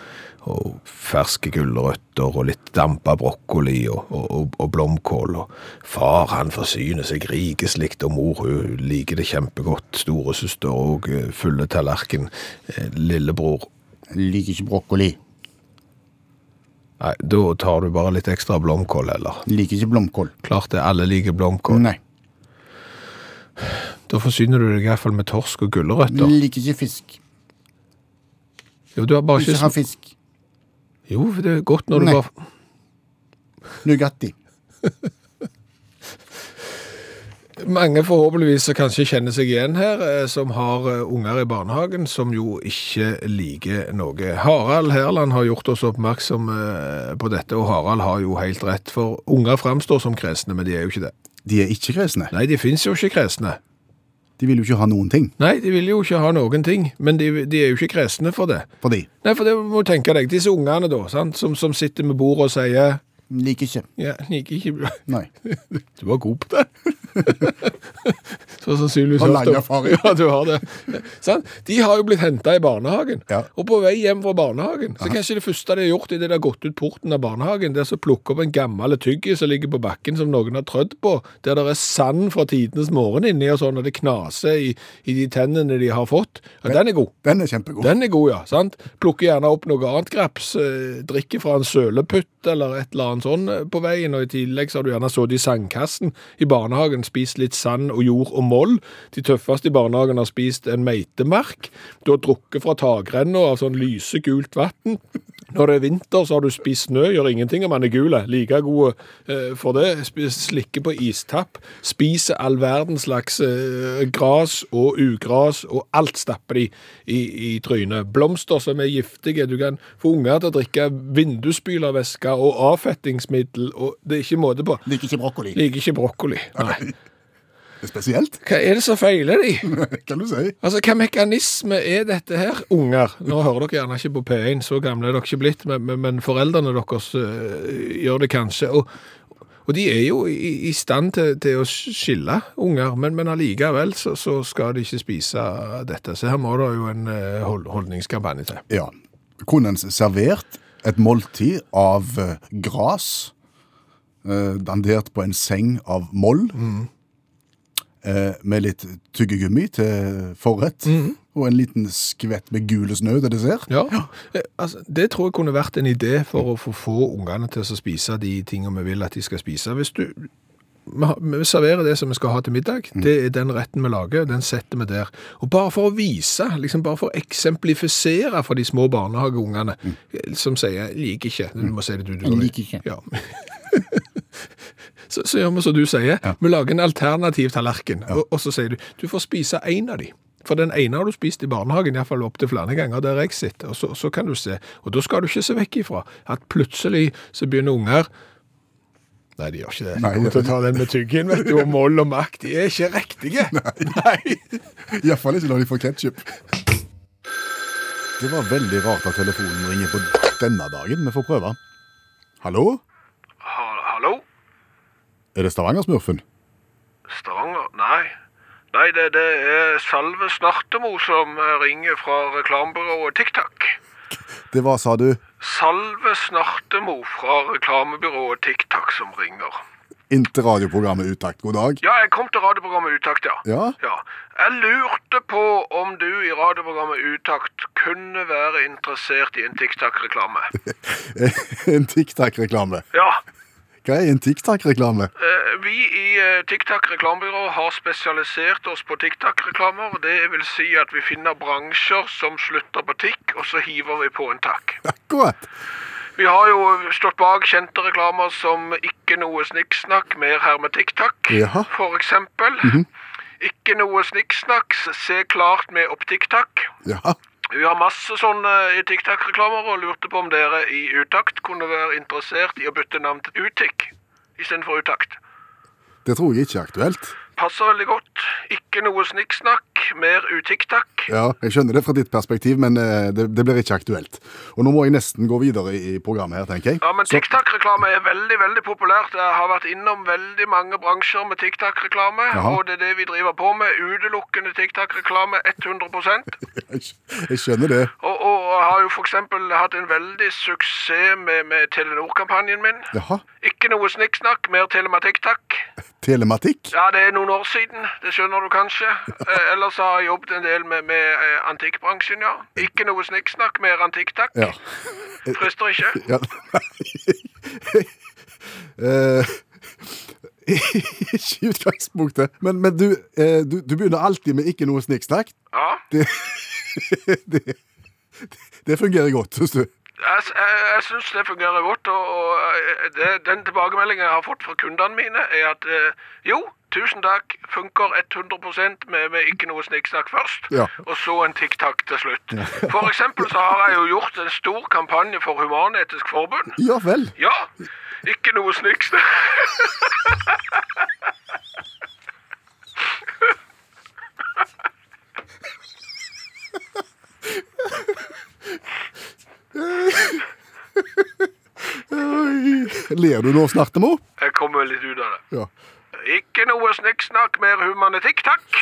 og ferske gulrøtter, og litt dampa brokkoli og, og, og, blomkål. Og far han forsyner seg rikeslikt, og mor hun liker det kjempegodt. Storesøster og eh, fulle tallerken. Eh, Lillebror
Liker ikke brokkoli.
Nei, da tar du bare litt ekstra blomkål, heller.
Liker ikke blomkål.
Klart det, alle liker blomkål.
Nei.
Da forsyner du deg i hvert fall med torsk og gulrøtter.
Liker ikke fisk.
Jo, du har bare
Ikke
ikke...
ha fisk.
Jo, for det er godt når du
Nei.
bare...
Nugatti.
Mange forhåpentligvis som kanskje kjenner seg igjen her, eh, som har eh, unger i barnehagen, som jo ikke liker noe. Harald Herland har gjort oss oppmerksom eh, på dette, og Harald har jo helt rett, for unger fremstår som kresne, men de er jo ikke det.
De er ikke kresne.
Nei, de finnes jo ikke kresne.
De vil jo ikke ha noen ting.
Nei, de vil jo ikke ha noen ting, men de, de er jo ikke kresne for det.
Fordi
Nei, for det må du tenke deg, disse ungene da, sant? Som, som sitter med bordet og sier
liker ikke.
Ja, liker ikke
Nei.
Du var god på det. Så sannsynligvis
Har lang erfaring.
Ja, du har det. Sånn? De har jo blitt henta i barnehagen.
Ja.
Og på vei hjem fra barnehagen, så kanskje det første de har gjort idet de har gått ut porten av barnehagen, det er å plukke opp en gammel tyggis som ligger på bakken som noen har trødd på, der det er sand fra tidenes morgen inni og sånn, og det knaser i, i de tennene de har fått. Ja, den er god.
Den er kjempegod.
Den er god, ja. sant? Plukker gjerne opp noe annet graps, drikker fra en søleputt eller et eller annet sånn eh, på veien, og i tillegg så har du gjerne sittet i sandkassen i barnehagen, spist litt sand og jord og moll. De tøffeste i barnehagen har spist en meitemark. Du har drukket fra takrenna av sånn lysegult vann. Når det er vinter, så har du spist snø, gjør ingenting om den er gul. Like gode eh, for det. Slikker på istapp. Spiser all verdens slags eh, gras og ugras, og alt stapper de i, i trynet. Blomster som er giftige. Du kan få unger til å drikke vindusspylervæske og avfettingsmiddel, og det er ikke måte på.
Liker ikke brokkoli.
Liker ikke brokkoli. Nei.
Det er spesielt,
Hva er det som feiler de?
kan du si.
Altså, Hva mekanisme er dette her, unger? Nå hører dere gjerne ikke på P1, så gamle er dere ikke blitt, men, men, men foreldrene deres øh, gjør det kanskje. Og, og de er jo i, i stand til, til å skille unger, men, men allikevel så, så skal de ikke spise dette. Så her må det jo en øh, hold, holdningskampanje til.
Ja. kunne en servert et måltid av eh, gras, dandert på en seng av moll, eh, med litt tyggegummi til forrett, og en liten skvett med gule snø til dessert.
Ja, ja. altså, Det tror jeg kunne vært en idé for å få få ungene til å spise de tingene vi vil at de skal spise. Hvis du vi serverer det som vi skal ha til middag, det er den retten vi lager, den setter vi der. Og bare for å vise, liksom bare for å eksemplifisere for de små barnehageungene, som sier, liker ikke, du må si det du. du
Jeg liker ikke.
Ja. så, så gjør vi som du sier, vi lager en alternativ tallerken, og, og så sier du, du får spise en av de. For den ene har du spist i barnehagen, i hvert fall opp til flere ganger der jeg sitter, og så, så kan du se. Og da skal du ikke se vekk ifra at plutselig så begynner unger Nei, de gjør ikke det.
Nei,
De kommer til å ta den med tyggen, vet du, og mål og makt. De er ikke riktige. Nei.
Iallfall ikke når de får ketsjup. Det var veldig rart at telefonen ringer på denne dagen. Vi får prøve. Hallo? Er det Stavanger-smurfen?
Stavanger? Nei. Nei, det, det er Salve Snartemo som eh, ringer fra reklamebyrået TikTok.
Det var, sa du,
Salve Snartemo fra reklamebyrået TikTok som ringer.
inntil radioprogrammet Utakt. God dag.
Ja, jeg kom til radioprogrammet Utakt, ja.
Ja?
Ja. Jeg lurte på om du i radioprogrammet Utakt kunne være interessert i en TikTok-reklame.
En TikTak-reklame.
Ja.
Hva er en TikTok-reklame?
Eh, Vi i eh, TikTok-reklamebyrået har spesialisert oss på TikTok-reklamer. Det vil si at vi finner bransjer som slutter på tikk, og så hiver vi på en takk.
Akkurat.
Vi har jo stått bak kjente reklamer som Ikke noe snikksnakk, mer her med TikTok,
Jaha.
for eksempel. Ikke noe snikksnakk, se klart med opp TikTok.
Ja.
Vi har masse sånne TikTok-reklamer og lurte på om dere i Utakt kunne være interessert i å bytte navn til Utik istedenfor Utakt.
Det tror jeg ikke er aktuelt.
Passer veldig godt. Ikke noe snikksnakk, mer utikk-takk.
Ja, Jeg skjønner det fra ditt perspektiv, men eh, det, det blir ikke aktuelt. Og nå må jeg nesten gå videre i, programmet her, tenker jeg.
Ja, men TikTok-reklame er veldig, veldig populært. Jeg har vært innom veldig mange bransjer med TikTok-reklame, og det er det vi driver på med. Utelukkende TikTok-reklame 100
Jeg, skjønner det.
og, og jeg har jo eksempel hatt en veldig suksess med, med Telenor-kampanjen min.
Jaha.
Ikke noe snikksnakk, mer telematikk-takk.
Telematikk?
Ja, det er noen år siden, det skjønner du kanskje. Eh, ellers har jeg jobbet en del med, med eh, antikkbransjen, ja. Ikke noe snikksnakk, mer antikk-takk.
Ja.
Frister ikke.
ja. Eh, ikke i utgangspunktet. Men, men du, eh, du, du begynner alltid med ikke noe snikksnakk.
Ja.
Det, det, det fungerer godt, syns du.
Jeg, jeg, jeg syns det fungerer godt, og, og eh, det, den tilbakemeldingen jeg har fått fra kundene mine, er at eh, jo, tusen takk, funker 100% med, med ikke noe snikksnakk først,
Ja.
og så en tikk-takk til slutt. For eksempel så har jeg jo gjort en stor kampanje for Human-Etisk Forbund.
Ja vel.
Ja, ikke noe snikksnakk.
Ler du nå, Snartemo?
Jeg kommer litt ut av det.
Ja.
Ikke noe snikksnakk, mer humanetikk, takk.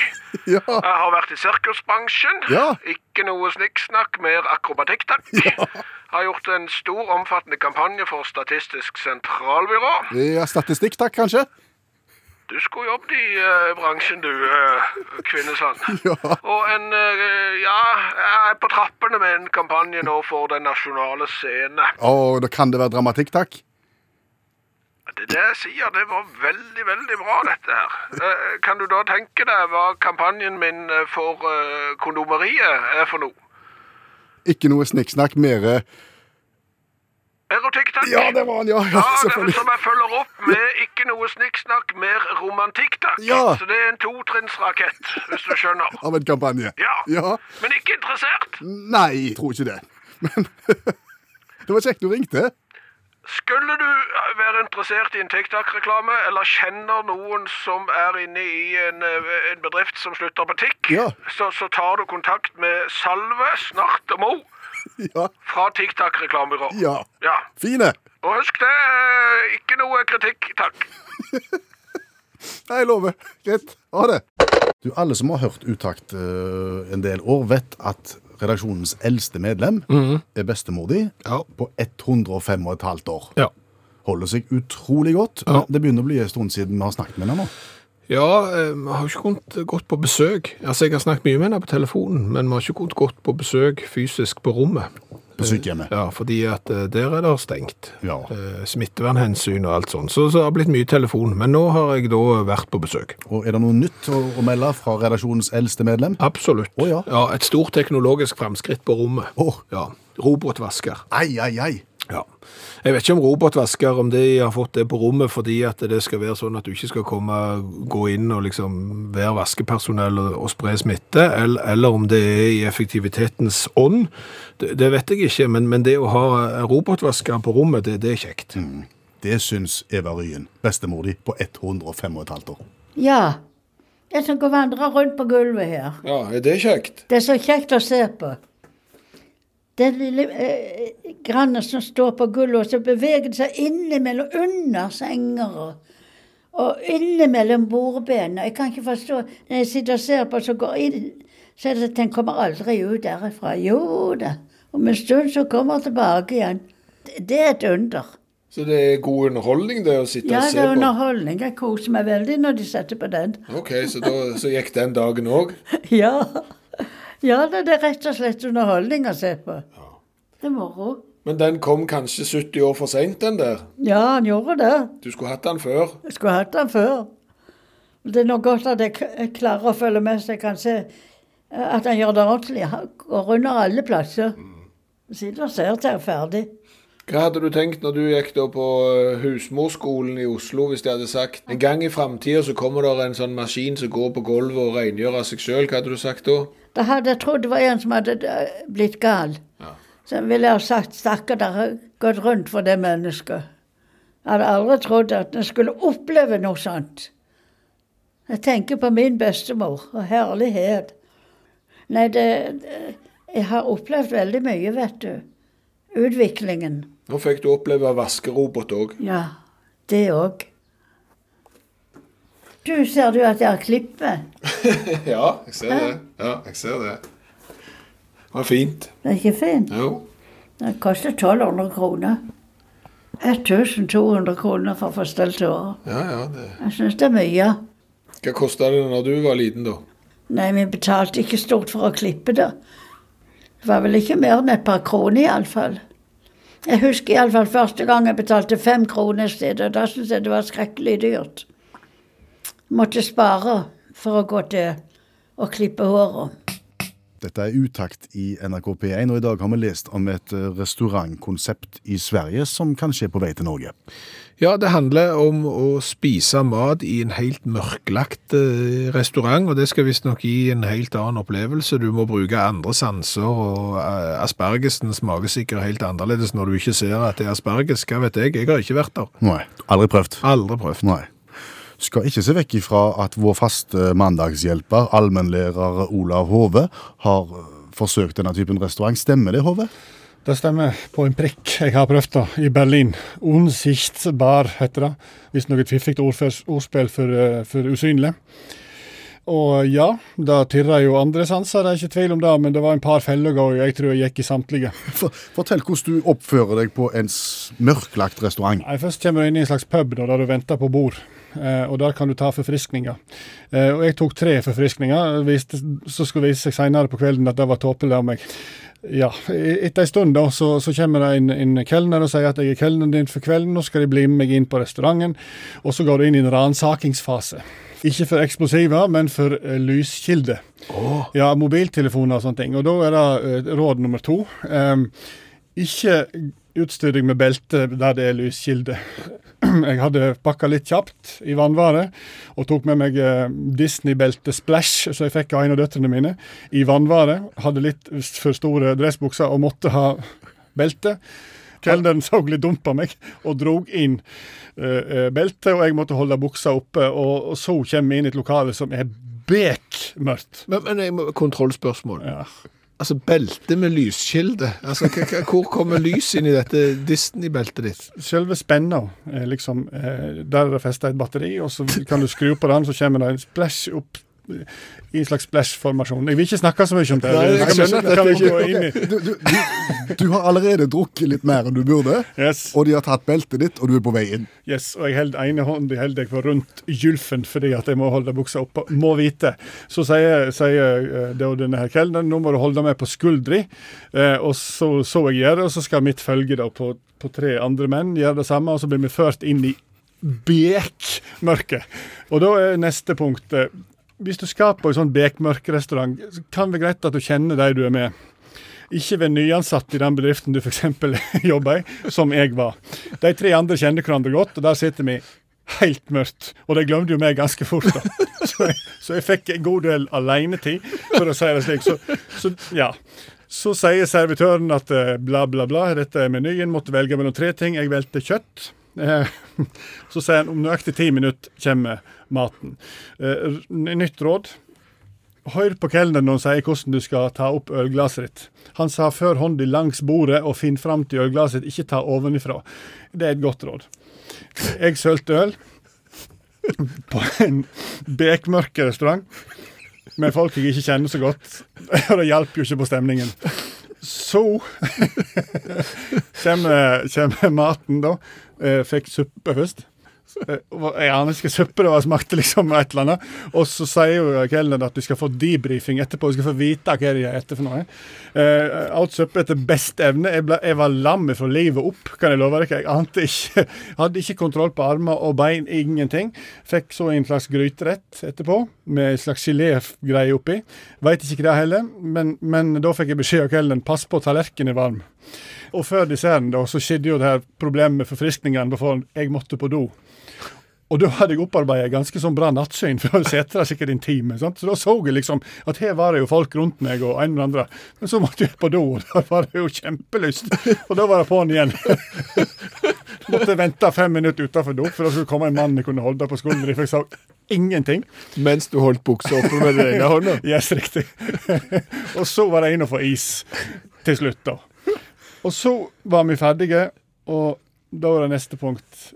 Ja.
Jeg har vært i sirkusbransjen.
Ja.
Ikke noe snikksnakk, mer akrobatikk, takk. Har gjort en stor, omfattende kampanje for Statistisk sentralbyrå.
ja statistikk, takk, kanskje?
Du skulle jobbet i uh, bransjen, du, uh, Kvinnesland.
Ja.
Og en uh, Ja, jeg er på trappene med en kampanje nå for den nasjonale scene.
Å, da kan det være dramatikk, takk.
Det jeg sier, det var veldig, veldig bra, dette her. Eh, kan du da tenke deg hva kampanjen min eh, for eh, kondomeriet er for noe?
Ikke noe snikksnakk, mer eh,
Erotikk, takk.
Ja, det var han, ja. ja
Ja, som jeg følger opp med ikke noe snikksnakk, mer romantikk, takk.
Ja.
Så det er en totrinnsrakett, hvis du skjønner.
Av en kampanje.
Ja.
ja.
Men ikke interessert.
Nei, tror ikke det. Men det var kjekt du ringte.
Skulle du være interessert i en TikTok-reklame, eller kjenner noen som er inne i en, eh, en bedrift som slutter på TIK,
Ja.
så, så tar du kontakt med Salve Snart og Mo
Ja.
fra TikTok-reklamebyrå.
Ja.
Ja.
Fine.
Og husk det, eh, ikke noe kritikk, takk.
Nei, jeg lover. Greit. Ha det. Du, alle som har hørt Utakt uh, en del år, vet at redaksjonens eldste medlem, er bestemor di,
Ja.
på 105 og et halvt år.
Ja.
Holder seg utrolig godt.
Ja.
Det begynner å bli en stund siden vi har snakket med henne nå.
Ja, eh, vi har ikke kunnet gått på besøk. Altså, jeg har snakket mye med henne på telefonen, men vi har ikke kunnet gått på besøk fysisk på rommet.
På sykehjemmet.
Ja, fordi at eh, der er det stengt.
Ja.
Eh, Smittevernhensyn og alt sånt. Så, så det har blitt mye telefon. Men nå har jeg da vært på besøk.
Og er det noe nytt å, å melde fra redaksjonens eldste medlem?
Absolutt.
Å, ja. ja.
Et stort teknologisk framskritt på rommet.
Å.
Ja. Robotvasker.
Ai, ai, ai.
Ja. Jeg vet ikke om robotvasker, om de har fått det på rommet fordi at det skal være sånn at du ikke skal komme, gå inn og liksom være vaskepersonell og, og spre smitte, eller, eller om det er i effektivitetens ånd. Det, det vet jeg ikke, men, men det å ha robotvasker på rommet, det, det er kjekt.
Det syns Eva Ryen, bestemor di på 105 og et halvt år.
Ja. Jeg skal gå og vandre rundt på gulvet her.
Ja, er det kjekt?
Det er så kjekt å se på. Den lille eh, grannet som står på gulvet, og så beveger det seg innimellom under senger og, og innimellom bordbenene. Jeg kan ikke forstå Når jeg sitter og ser på, så går inn så er det at den kommer aldri ut derifra. Jo da. Om en stund så kommer den tilbake igjen. Det, det er et under.
Så det er god underholdning det å sitte
Ja,
og
det er underholdning. Jeg koser meg veldig når de setter på den.
Ok, så, da, så gikk den dagen òg?
Ja. Ja, det er rett og slett underholdning å se på. Det er moro.
Men den kom kanskje 70 år for seint, den der?
Ja, han gjorde det.
Du skulle hatt den før?
Jeg skulle hatt den før. Det er nå godt at jeg klarer å følge med, så jeg kan se eh, at han gjør det ordentlig. Han går under alle plasser. Sitter og ser til jeg er ferdig.
Hva hadde du tenkt når du gikk da på eh, husmorskolen i Oslo, hvis de hadde sagt en gang i framtida så kommer det en sånn maskin som går på gulvet og rengjør av seg sjøl, hva hadde du sagt da?
Da hadde jeg trodd det var en som hadde eh, blitt gal. Så ville jeg ha sagt stakkar, det har gått rundt for det mennesket. Jeg hadde aldri trodd at en skulle oppleve noe sånt. Jeg tenker på min bestemor og herlighet. Nei, det, det Jeg har opplevd veldig mye, vet du. Utviklingen.
Nå fikk du oppleve vaskerobot òg.
Ja, det òg. Du, ser du at jeg har klippet?
ja, jeg ser det. Ja, jeg ser det. Det var fint.
Det er ikke fint?
Jo.
Det koster 1200 kroner. 1200 kroner for å få stelt håret.
Ja, ja. Det.
Jeg syns det er mye.
Hva kosta det når du var liten, da?
Nei, vi betalte ikke stort for å klippe det. Det var vel ikke mer enn et par kroner, iallfall. Jeg husker iallfall første gang jeg betalte fem kroner sted, og da syntes jeg det var skrekkelig dyrt. Måtte spare for å gå til å klippe håret.
Dette er Utakt i NRK P1, og i dag har vi lest om et eh, restaurantkonsept i Sverige som kanskje er på vei til Norge.
Ja, det handler om å spise mat i en helt mørklagt eh, restaurant, og det skal visstnok gi en helt annen opplevelse. Du må bruke andre sanser, og eh, aspergesen smaker sikkert helt annerledes når du ikke ser at det er asperges. Hva vet jeg? Jeg har ikke vært der.
Nei, aldri prøvd.
Aldri prøvd.
Nei. Skal ikke se vekk ifra at vår faste mandagshjelper, allmennlærer Olav Hove, har eh, forsøkt denne typen restaurant. Stemmer det, Hove?
Det stemmer på en prikk. Jeg har prøvd det i Berlin. Unsichtsbar heter det. Hvis noe fiffig ordspill for, eh, for usynlig. Og ja, det tirra jo andre sanser, det er ikke tvil om det, men det var en par feller og jeg tror jeg gikk i samtlige.
For, fortell hvordan du oppfører deg på en mørklagt restaurant.
Nei, Først kommer du inn i en slags pub da, der du venter på bord. Eh, og Der kan du ta forfriskninger. Eh, og Jeg tok tre forfriskninger. Viste, så skulle vise seg senere på kvelden at det var tåpelig av meg. Ja, Etter en stund da, så, så kommer det en, en kelner og sier at jeg er kelneren din for kvelden. Nå skal de bli med meg inn på restauranten. Og så går du inn i en ransakingsfase. Ikke for eksplosiver, men for lyskilder. lyskilde. Ja, mobiltelefoner og sånne ting. Og da er det eh, råd nummer to. Um, ikke utstyr deg med belte der det er lyskilde. Jeg hadde pakka litt kjapt i vannvare og tok med meg eh, Disney-belte Splash, så jeg fikk av en av døtrene mine, i vannvare. Hadde litt for store dressbukser og måtte ha belte. Kelneren så litt dumt på meg og drog inn eh, beltet, og jeg måtte holde buksa oppe. Og, og så kommer vi inn i et lokale som er bekmørkt.
Men, men jeg må- kontrollspørsmål.
Ja.
Altså, belte med lyskilde. Altså, Hvor kommer lys inn i dette Disney-beltet ditt?
Selve spenna er liksom eh, Der er det festa et batteri, og så kan du skru på den, så kommer det en splash opp i en slags splash-formasjon. Jeg vil ikke snakke så mye om det.
Nei, jeg
Det
skjønner at
det
ikke-.
Du, du, du, du har allerede drukket litt mer enn du burde,
Yes.
og de har tatt beltet ditt, og du er på vei inn.
Yes, og jeg holder ene hånden holder jeg på rundt gylfen fordi at jeg må holde buksa oppe. Må vite. Så sier, sier det da denne her kelneren nå må du holde meg på skuldri. Eh, og så så jeg gjøre, og så skal mitt følge da på, på tre andre menn gjøre det samme, og så blir vi ført inn i bekmørket. Og da er neste punkt eh, Hvis du skal på en sånn bekmørkrestaurant, så kan det være greit at du kjenner de du er med. Ikke ved nyansatt i den bedriften du f.eks. jobber i, som jeg var. De tre andre kjenner hverandre godt, og der sitter vi helt mørkt. Og de glemte jo meg ganske fort, da. Så jeg, så jeg fikk en god del alenetid, for å si det slik. Så, så ja. Så sier servitøren at eh, bla, bla, bla, dette er menyen, måtte velge mellom tre ting. Jeg valgte kjøtt. Eh, Så sier han om nøyaktig ti minutter kommer maten. Eh, Nytt råd. Hør på kelneren når han sier hvordan du skal ta opp ølglasset ditt. Han sa før hånda langs bordet og finn fram til ølglasset ikke ta ovenifra. Det er et godt råd. Jeg sølte øl på en bekmørk restaurant med folk jeg ikke kjenner så godt, og det hjalp jo ikke på stemningen. Så kommer, kommer maten, da. Eh, Fikk suppe først. Eh, Jeg aner ikke suppe det var, smakte liksom et eller annet. Og så sier jo kelneren at du skal få debrifing etterpå, du skal få vite hva de er etter for noe. Eh, alt suppe etter beste evne. Jeg, ble, jeg var lam fra livet opp, kan jeg love dere. Jeg ante ikke, hadde ikke kontroll på armer og bein, ingenting. Fikk så en slags gryterett etterpå, med en slags gelégreie oppi. Veit ikke det er heller, men, men da fikk jeg beskjed av kelneren pass på tallerkenen er varm. Og før desserten da, så skjedde jo det her problemet med forfriskningen på. Jeg måtte på do. Og da hadde jeg opparbeidet ganske sånn bra nattsyn, for setra sikkert en time. Sant? Så da så jeg liksom at her var det jo folk rundt meg og en eller andre. Men så måtte jeg på do, og da var det jo kjempelyst. Og da var det på'n igjen. måtte vente fem minutter utafor do, for da skulle komme en mann jeg kunne holde på skulderen. For jeg sa ingenting.
Mens du holdt buksa oppe med den ene hånda.
Yes, riktig. og så var det inn og få is til slutt, da. Og så var vi ferdige, og da var det neste punkt.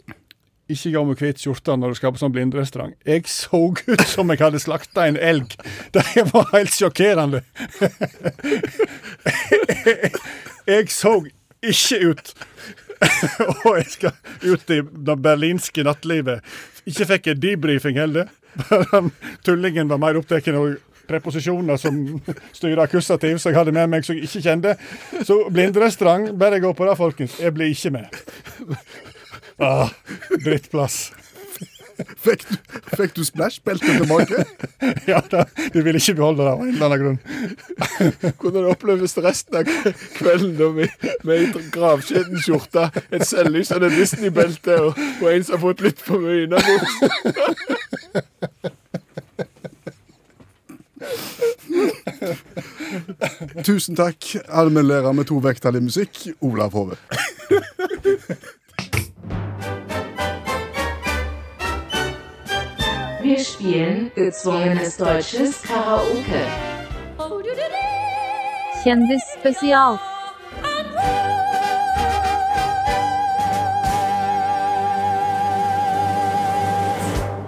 Ikke gå med hvit skjorte når du skal på sånn blindrestaurant. Jeg så ut som jeg hadde slakta en elg. Det var helt sjokkerende. Jeg så ikke ut. Og jeg skal ut i det berlinske nattlivet. Ikke fikk jeg debrifing heller. Tullingen var mer opptatt av preposisjoner som styrer akkusativ, som jeg hadde med meg som jeg ikke kjente. Så blindrestaurant, bare gå på det, folkens. Jeg blir ikke med. Ah, drittplass.
Fikk du, fikk du splash-beltet tilbake?
Ja, da, de ville ikke beholde det av en eller annen grunn.
Hvordan oppleves resten av kvelden da med, med ei gravskjeden skjorte, et selvlysende Disney-belte og, og en som har fått litt for mye innabords?
Tusen takk, allmennlærer med to vekttall i musikk, Olav Hove.
Wir spielen gezwungenes deutsches Karaoke.
Kjendisspesial.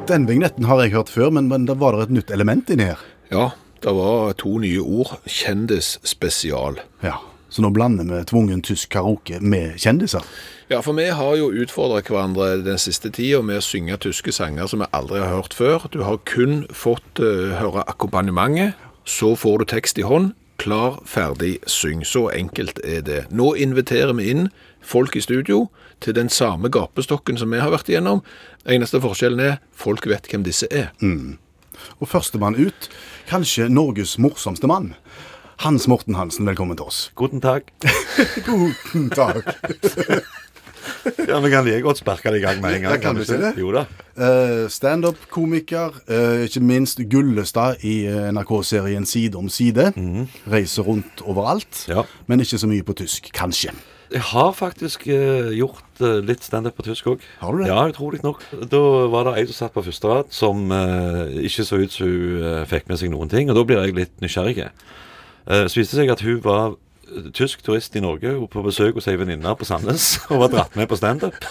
Den vignetten har jeg hørt før, men, men da var det et nytt element inni her.
Ja, det var to nye ord. Kjendisspesial.
Ja, Så nå blander vi tvungen tysk karaoke med kjendiser.
Ja, for vi har jo utfordret hverandre den siste tida med å synge tyske sanger som vi aldri har hørt før. Du har kun fått uh, høre akkompagnementet, så får du tekst i hånd. Klar, ferdig, syng. Så enkelt er det. Nå inviterer vi inn folk i studio til den samme gapestokken som vi har vært igjennom. Eneste forskjellen er folk vet hvem disse er.
Og førstemann ut, kanskje Norges morsomste mann. Hans Morten Hansen, velkommen til oss.
Guten Tag.
Guten Tag.
Ja, Vi kan like godt sparke det i gang med en gang.
Ja, kan du si det?
Jo da.
Uh, Standup-komiker, uh, ikke minst Gullestad i eh, NRK-serien Side om side. Reiser rundt overalt,
Ja.
men ikke så mye på tysk, kanskje.
Jeg har faktisk uh, gjort uh, litt standup på tysk òg.
Har du det?
Ja, utrolig nok. Da var det ei som satt på første rad, som uh, ikke så ut som hun fikk med seg noen ting. Og da blir jeg litt nysgjerrig. Så viste det seg at hun var tysk turist i Norge på besøk hos ei venninne på Sandnes og var dratt med på standup.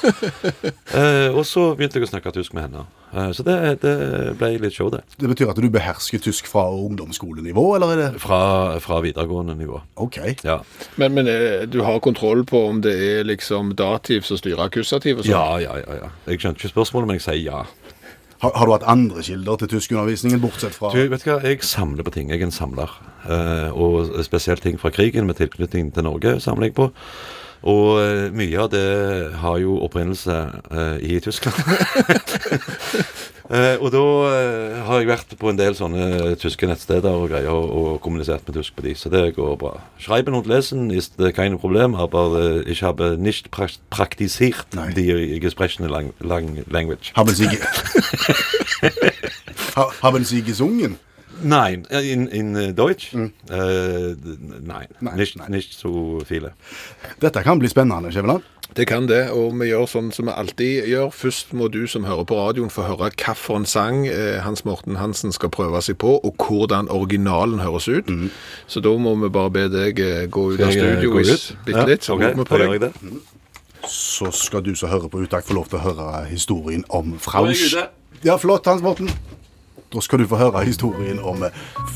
Eh, og så begynte jeg å snakke tysk med henne. Eh, så det, det ble litt show, det.
Det betyr at du behersker tysk fra ungdomsskolenivå, eller er det
Fra, fra videregående nivå.
OK.
Ja.
Men, men eh, du har kontroll på om det er liksom dativ som styrer akkusativ og sånn?
ja, ja, ja, ja. Jeg skjønte ikke spørsmålet, men jeg sier ja.
Har, har du hatt andre kilder til tyskundervisningen, bortsett fra
Du, vet du hva, Jeg samler på ting. Jeg er en samler. Eh, og spesielt ting fra krigen med tilknytning til Norge samler jeg på. Og eh, mye av det har jo opprinnelse eh, i Tyskland. Eh, og da eh, har jeg vært på en del sånne tyske nettsteder og greier og, og kommunisert med tysk på de, så det går bra. Schreiben und lesen ist äh, kein Problem, aber ich habe nicht praktisert praktiziert die gesprochene lang lang language.
Haben Sie, ge haben Sie gesungen?
Nein, äh, in, in äh, Deutsch? Mm. Uh, nein, nicht, nicht so viele.
Dette kan bli spennende, Skjæveland.
Det kan det, og vi gjør sånn som vi alltid gjør. Først må du som hører på radioen få høre hvilken sang eh, Hans Morten Hansen skal prøve seg på, og hvordan originalen høres ut. Så da må vi bare be deg eh, gå ut av studio bitte
Ja,
litt, så
ok,
på
gjør
deg.
jeg det.
Så skal du som hører på utakt få lov til å høre historien om Frau
Da jeg ute.
Ja, flott, Hans Morten. Da skal du få høre historien om eh,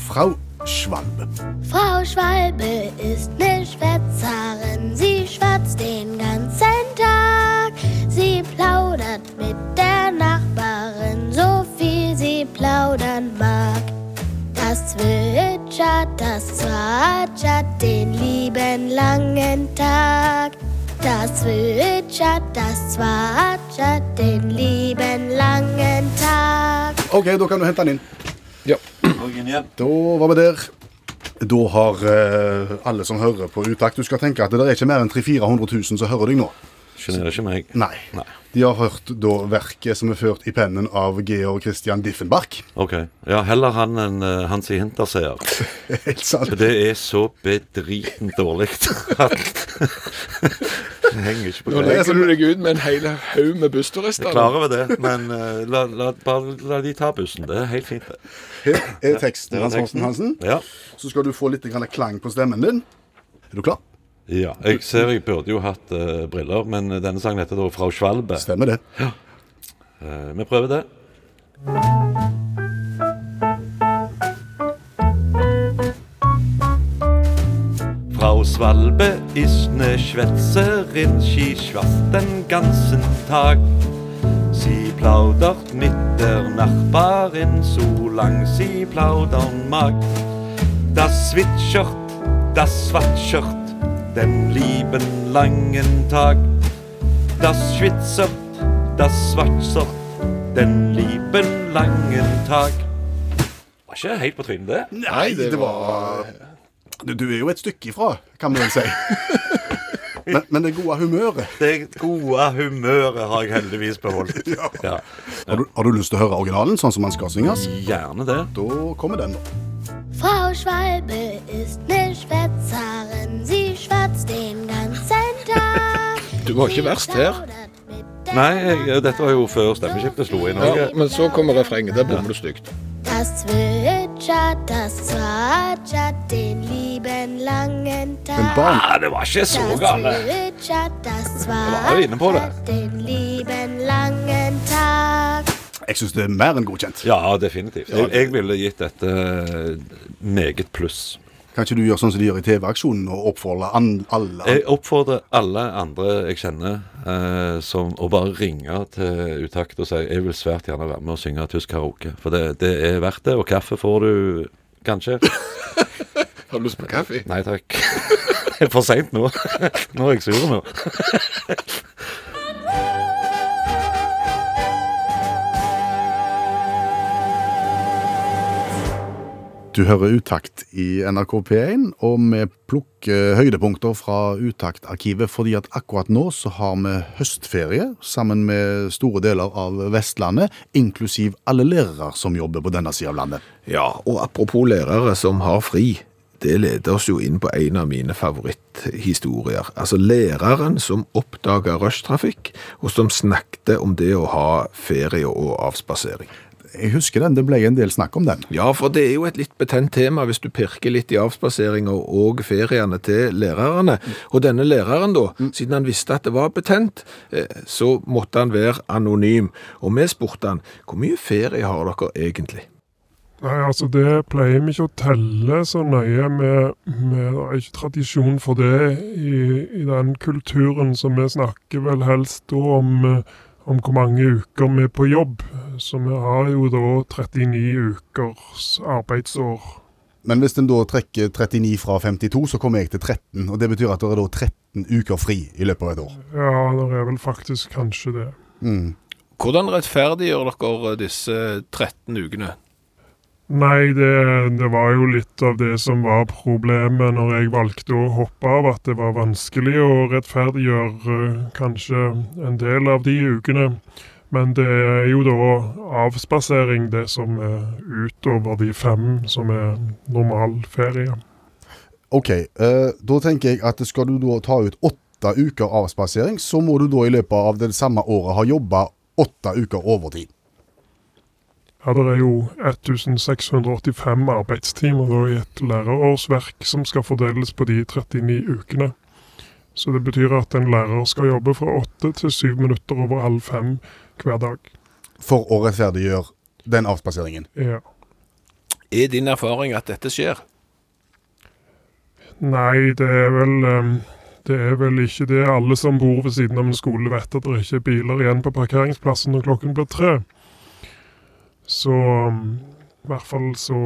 Frau Schwalbe.
Frau Schwalbe ist ne Schwätzerin, sie schwatzt den ganzen Tag. Sie plaudert mit der Nachbarin, so viel sie plaudern mag. Das zwitschert, das zwatschert den lieben langen Tag. Das zwitschert, das zwatschert den lieben langen Tag.
OK, da kan du hente den inn.
Ja.
Da var vi der. Da har eh, alle som hører på utakt Du skal tenke at det er ikke mer enn 300 000-400 000 som hører deg nå.
Sjenerer ikke meg.
Nei. De har hørt da verket som er ført i pennen av Georg Christian Diffenbach.
Ok. Ja, heller han enn uh, Hansi Hinterseer.
Helt sant.
For det er så bedritent dårlig at det henger ikke på
Nå legger du deg ut med en hel haug med bussturister.
Jeg er klar over det, men uh, la, la, bare la de ta bussen. Det er helt fint.
Her er teksten, Hans Morten. Hansen.
Ja.
Så skal du få litt klang på stemmen din. Er du klar?
Ja, jeg ser jeg burde jo hatt uh, briller, men denne sangen heter da Frau Schwalbe.
Stemmer det.
Ja. Uh, vi prøver det. Frau Svalbe ist ne Schwätzerin, sie schwatzt den ganzen Tag. Sie plaudert mit der Nachbarin, solang sie plaudern mag. Das zwitschert, das swatschert den lieben langen Tag. Das schwitzert, das Schwatzert, den lieben langen Tag. Var ikke helt på trynet, det?
Nei, det, var du, du er jo et stykke ifra, kan vi vel si. men, men det gode humøret
Det gode humøret har jeg heldigvis beholdt. Ja.
har, du, har du lyst til å høre originalen sånn som den skal synges?
Gjerne det.
Da kommer den, da.
Frau Schwalbe ist ne Schwätzerin, sie schwatzt den ganzen Tag.
Du var ikke verst her.
Nei, jeg, dette var jo før stemmeskiftet slo inn.
Ja, men så kommer refrenget. Der bommer du stygt.
Das zwitschert, das zwatschert den lieben langen Tag.
Ah, det var ikke så gale.
Das zwitschert, das
var jo inne på det.
zwatschert den lieben langen Tag.
Jeg syns det er mer enn godkjent.
Ja, definitivt. Jeg, jeg ville gitt dette eh, meget pluss.
Kan ikke du gjøre sånn som de gjør i TV-aksjonen, og oppfordre alle
Jeg oppfordrer alle andre jeg kjenner, eh, som å bare ringe til Utakt og si jeg vil svært gjerne være med og synge tysk karaoke. For det, det er verdt det. Og kaffe får du kanskje.
Har du lyst på kaffe?
Nei takk. Det er for seint nå. Nå er jeg sur nå.
Du hører Utakt i NRK P1, og vi plukker høydepunkter fra Utakt-arkivet, fordi at akkurat nå så har vi høstferie sammen med store deler av Vestlandet, inklusiv alle lærere som jobber på denne siden av landet.
Ja, og apropos lærere som har fri, det leder oss jo inn på en av mine favoritthistorier. Altså læreren som oppdaga rushtrafikk, og som snakket om det å ha ferie og avspasering.
Jeg husker den, det ble en del snakk om den.
Ja, for det er jo et litt betent tema hvis du pirker litt i avspaseringa og feriene til lærerne. Og denne læreren, da, siden han visste at det var betent, eh, så måtte han være anonym. Og vi spurte han hvor mye ferie har dere egentlig?
Nei, altså det pleier vi ikke å telle så nøye. Vi, Det har ikke tradisjon for det i, i den kulturen, så vi snakker vel helst da om, eh, om hvor mange uker vi er på jobb. Så vi har jo da 39 ukers arbeidsår.
Men hvis en da trekker 39 fra 52, så kommer jeg til 13. Og det betyr at det er da 13 uker fri i løpet av et år.
Ja, det er vel faktisk kanskje det.
Mm.
Hvordan rettferdiggjør dere disse 13 ukene?
Nei, det, det var jo litt av det som var problemet når jeg valgte å hoppe av, at det var vanskelig å rettferdiggjøre eh, kanskje en del av de ukene. Men det er jo da avspasering, det som er utover de fem som er normal ferie.
OK, eh, da tenker jeg at skal du da ta ut åtte uker avspasering, så må du da i løpet av det samme året ha jobba åtte uker overtid.
Ja, det er jo 1685 arbeidstimer i et lærerårsverk som skal fordeles på de 39 ukene. Så det betyr at en lærer skal jobbe fra åtte til syv minutter over halv fem hver dag.
For å rettferdiggjøre den avspaseringen.
Ja.
Er din erfaring at dette skjer?
Nei, det er vel ehm, Det er vel ikke det. Alle som bor ved siden av en skole vet at det ikke er biler igjen på parkeringsplassen når klokken blir tre. Så i hvert fall så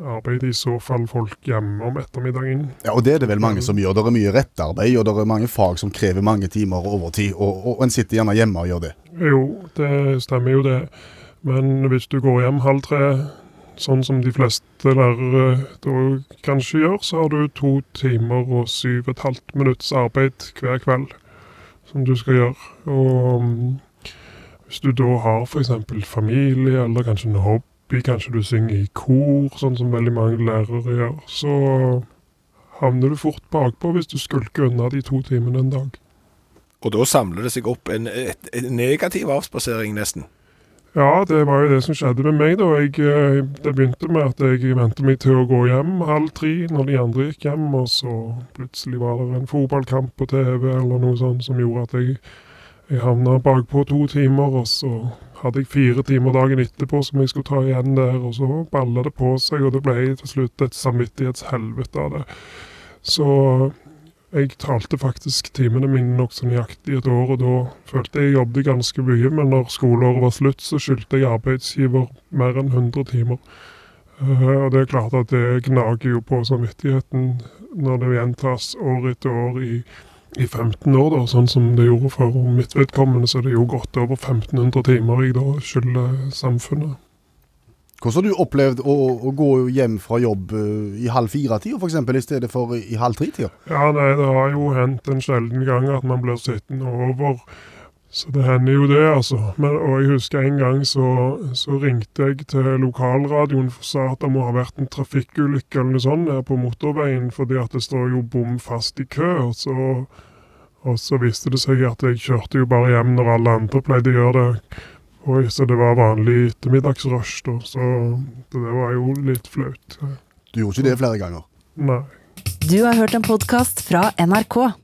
arbeider i så fall folk hjemme om ettermiddagen.
Ja, og det er det vel mange som gjør. Det er mye rettarbeid, og det er mange fag som krever mange timer overtid, og, og en sitter gjerne hjemme og gjør det.
Jo, det stemmer jo det. Men hvis du går hjem halv tre, sånn som de fleste lærere da kanskje gjør, så har du to timer og syv og et halvt minutts arbeid hver kveld som du skal gjøre. Og um, hvis du da har f.eks. familie, eller kanskje en hobby, kanskje du synger i kor, sånn som veldig mange lærere gjør, så havner du fort bakpå hvis du skulker unna de to timene en dag.
Og da samler det seg opp en, et, en negativ avspasering, nesten.
Ja, det var jo det som skjedde med meg. da. Jeg, eh, det begynte med at jeg vente meg til å gå hjem halv tre når de andre gikk hjem, og så plutselig var det en fotballkamp på TV eller noe sånt som gjorde at jeg, jeg havna bakpå to timer, og så hadde jeg fire timer dagen etterpå som jeg skulle ta igjen der, og så balla det på seg, og det ble til slutt et samvittighetshelvete av det. Så jeg talte faktisk timene mine nokså nøyaktig et år, og da følte jeg jeg jobbet ganske mye, men når skoleåret var slutt, så skyldte jeg arbeidsgiver mer enn 100 timer. Eh, og det er klart at det gnager jo på samvittigheten når det gjentas år etter år i, i 15 år, da, sånn som det gjorde for mitt vedkommende, så er det jo godt over 1500 timer jeg da skylder samfunnet.
Hvordan har du opplevd å, å gå hjem fra jobb eh, i halv fire-tida f.eks., i stedet for i halv tre-tida?
Ja, nei, det har jo hendt en sjelden gang at man blir sittende over. Så det hender jo det, altså. Men, og jeg husker en gang så, så ringte jeg til lokalradioen og sa at det må ha vært en trafikkulykke eller noe sånt her på motorveien, fordi at det står jo bom fast i kø. Og så, og så viste det seg at jeg kjørte jo bare hjem når alle andre pleide å gjøre det. Oi, så det var vanlig ettermiddagsrush, da. Så det var jo litt flaut.
Du gjorde ikke det flere ganger?
Nei.
Du har hørt en podkast fra NRK.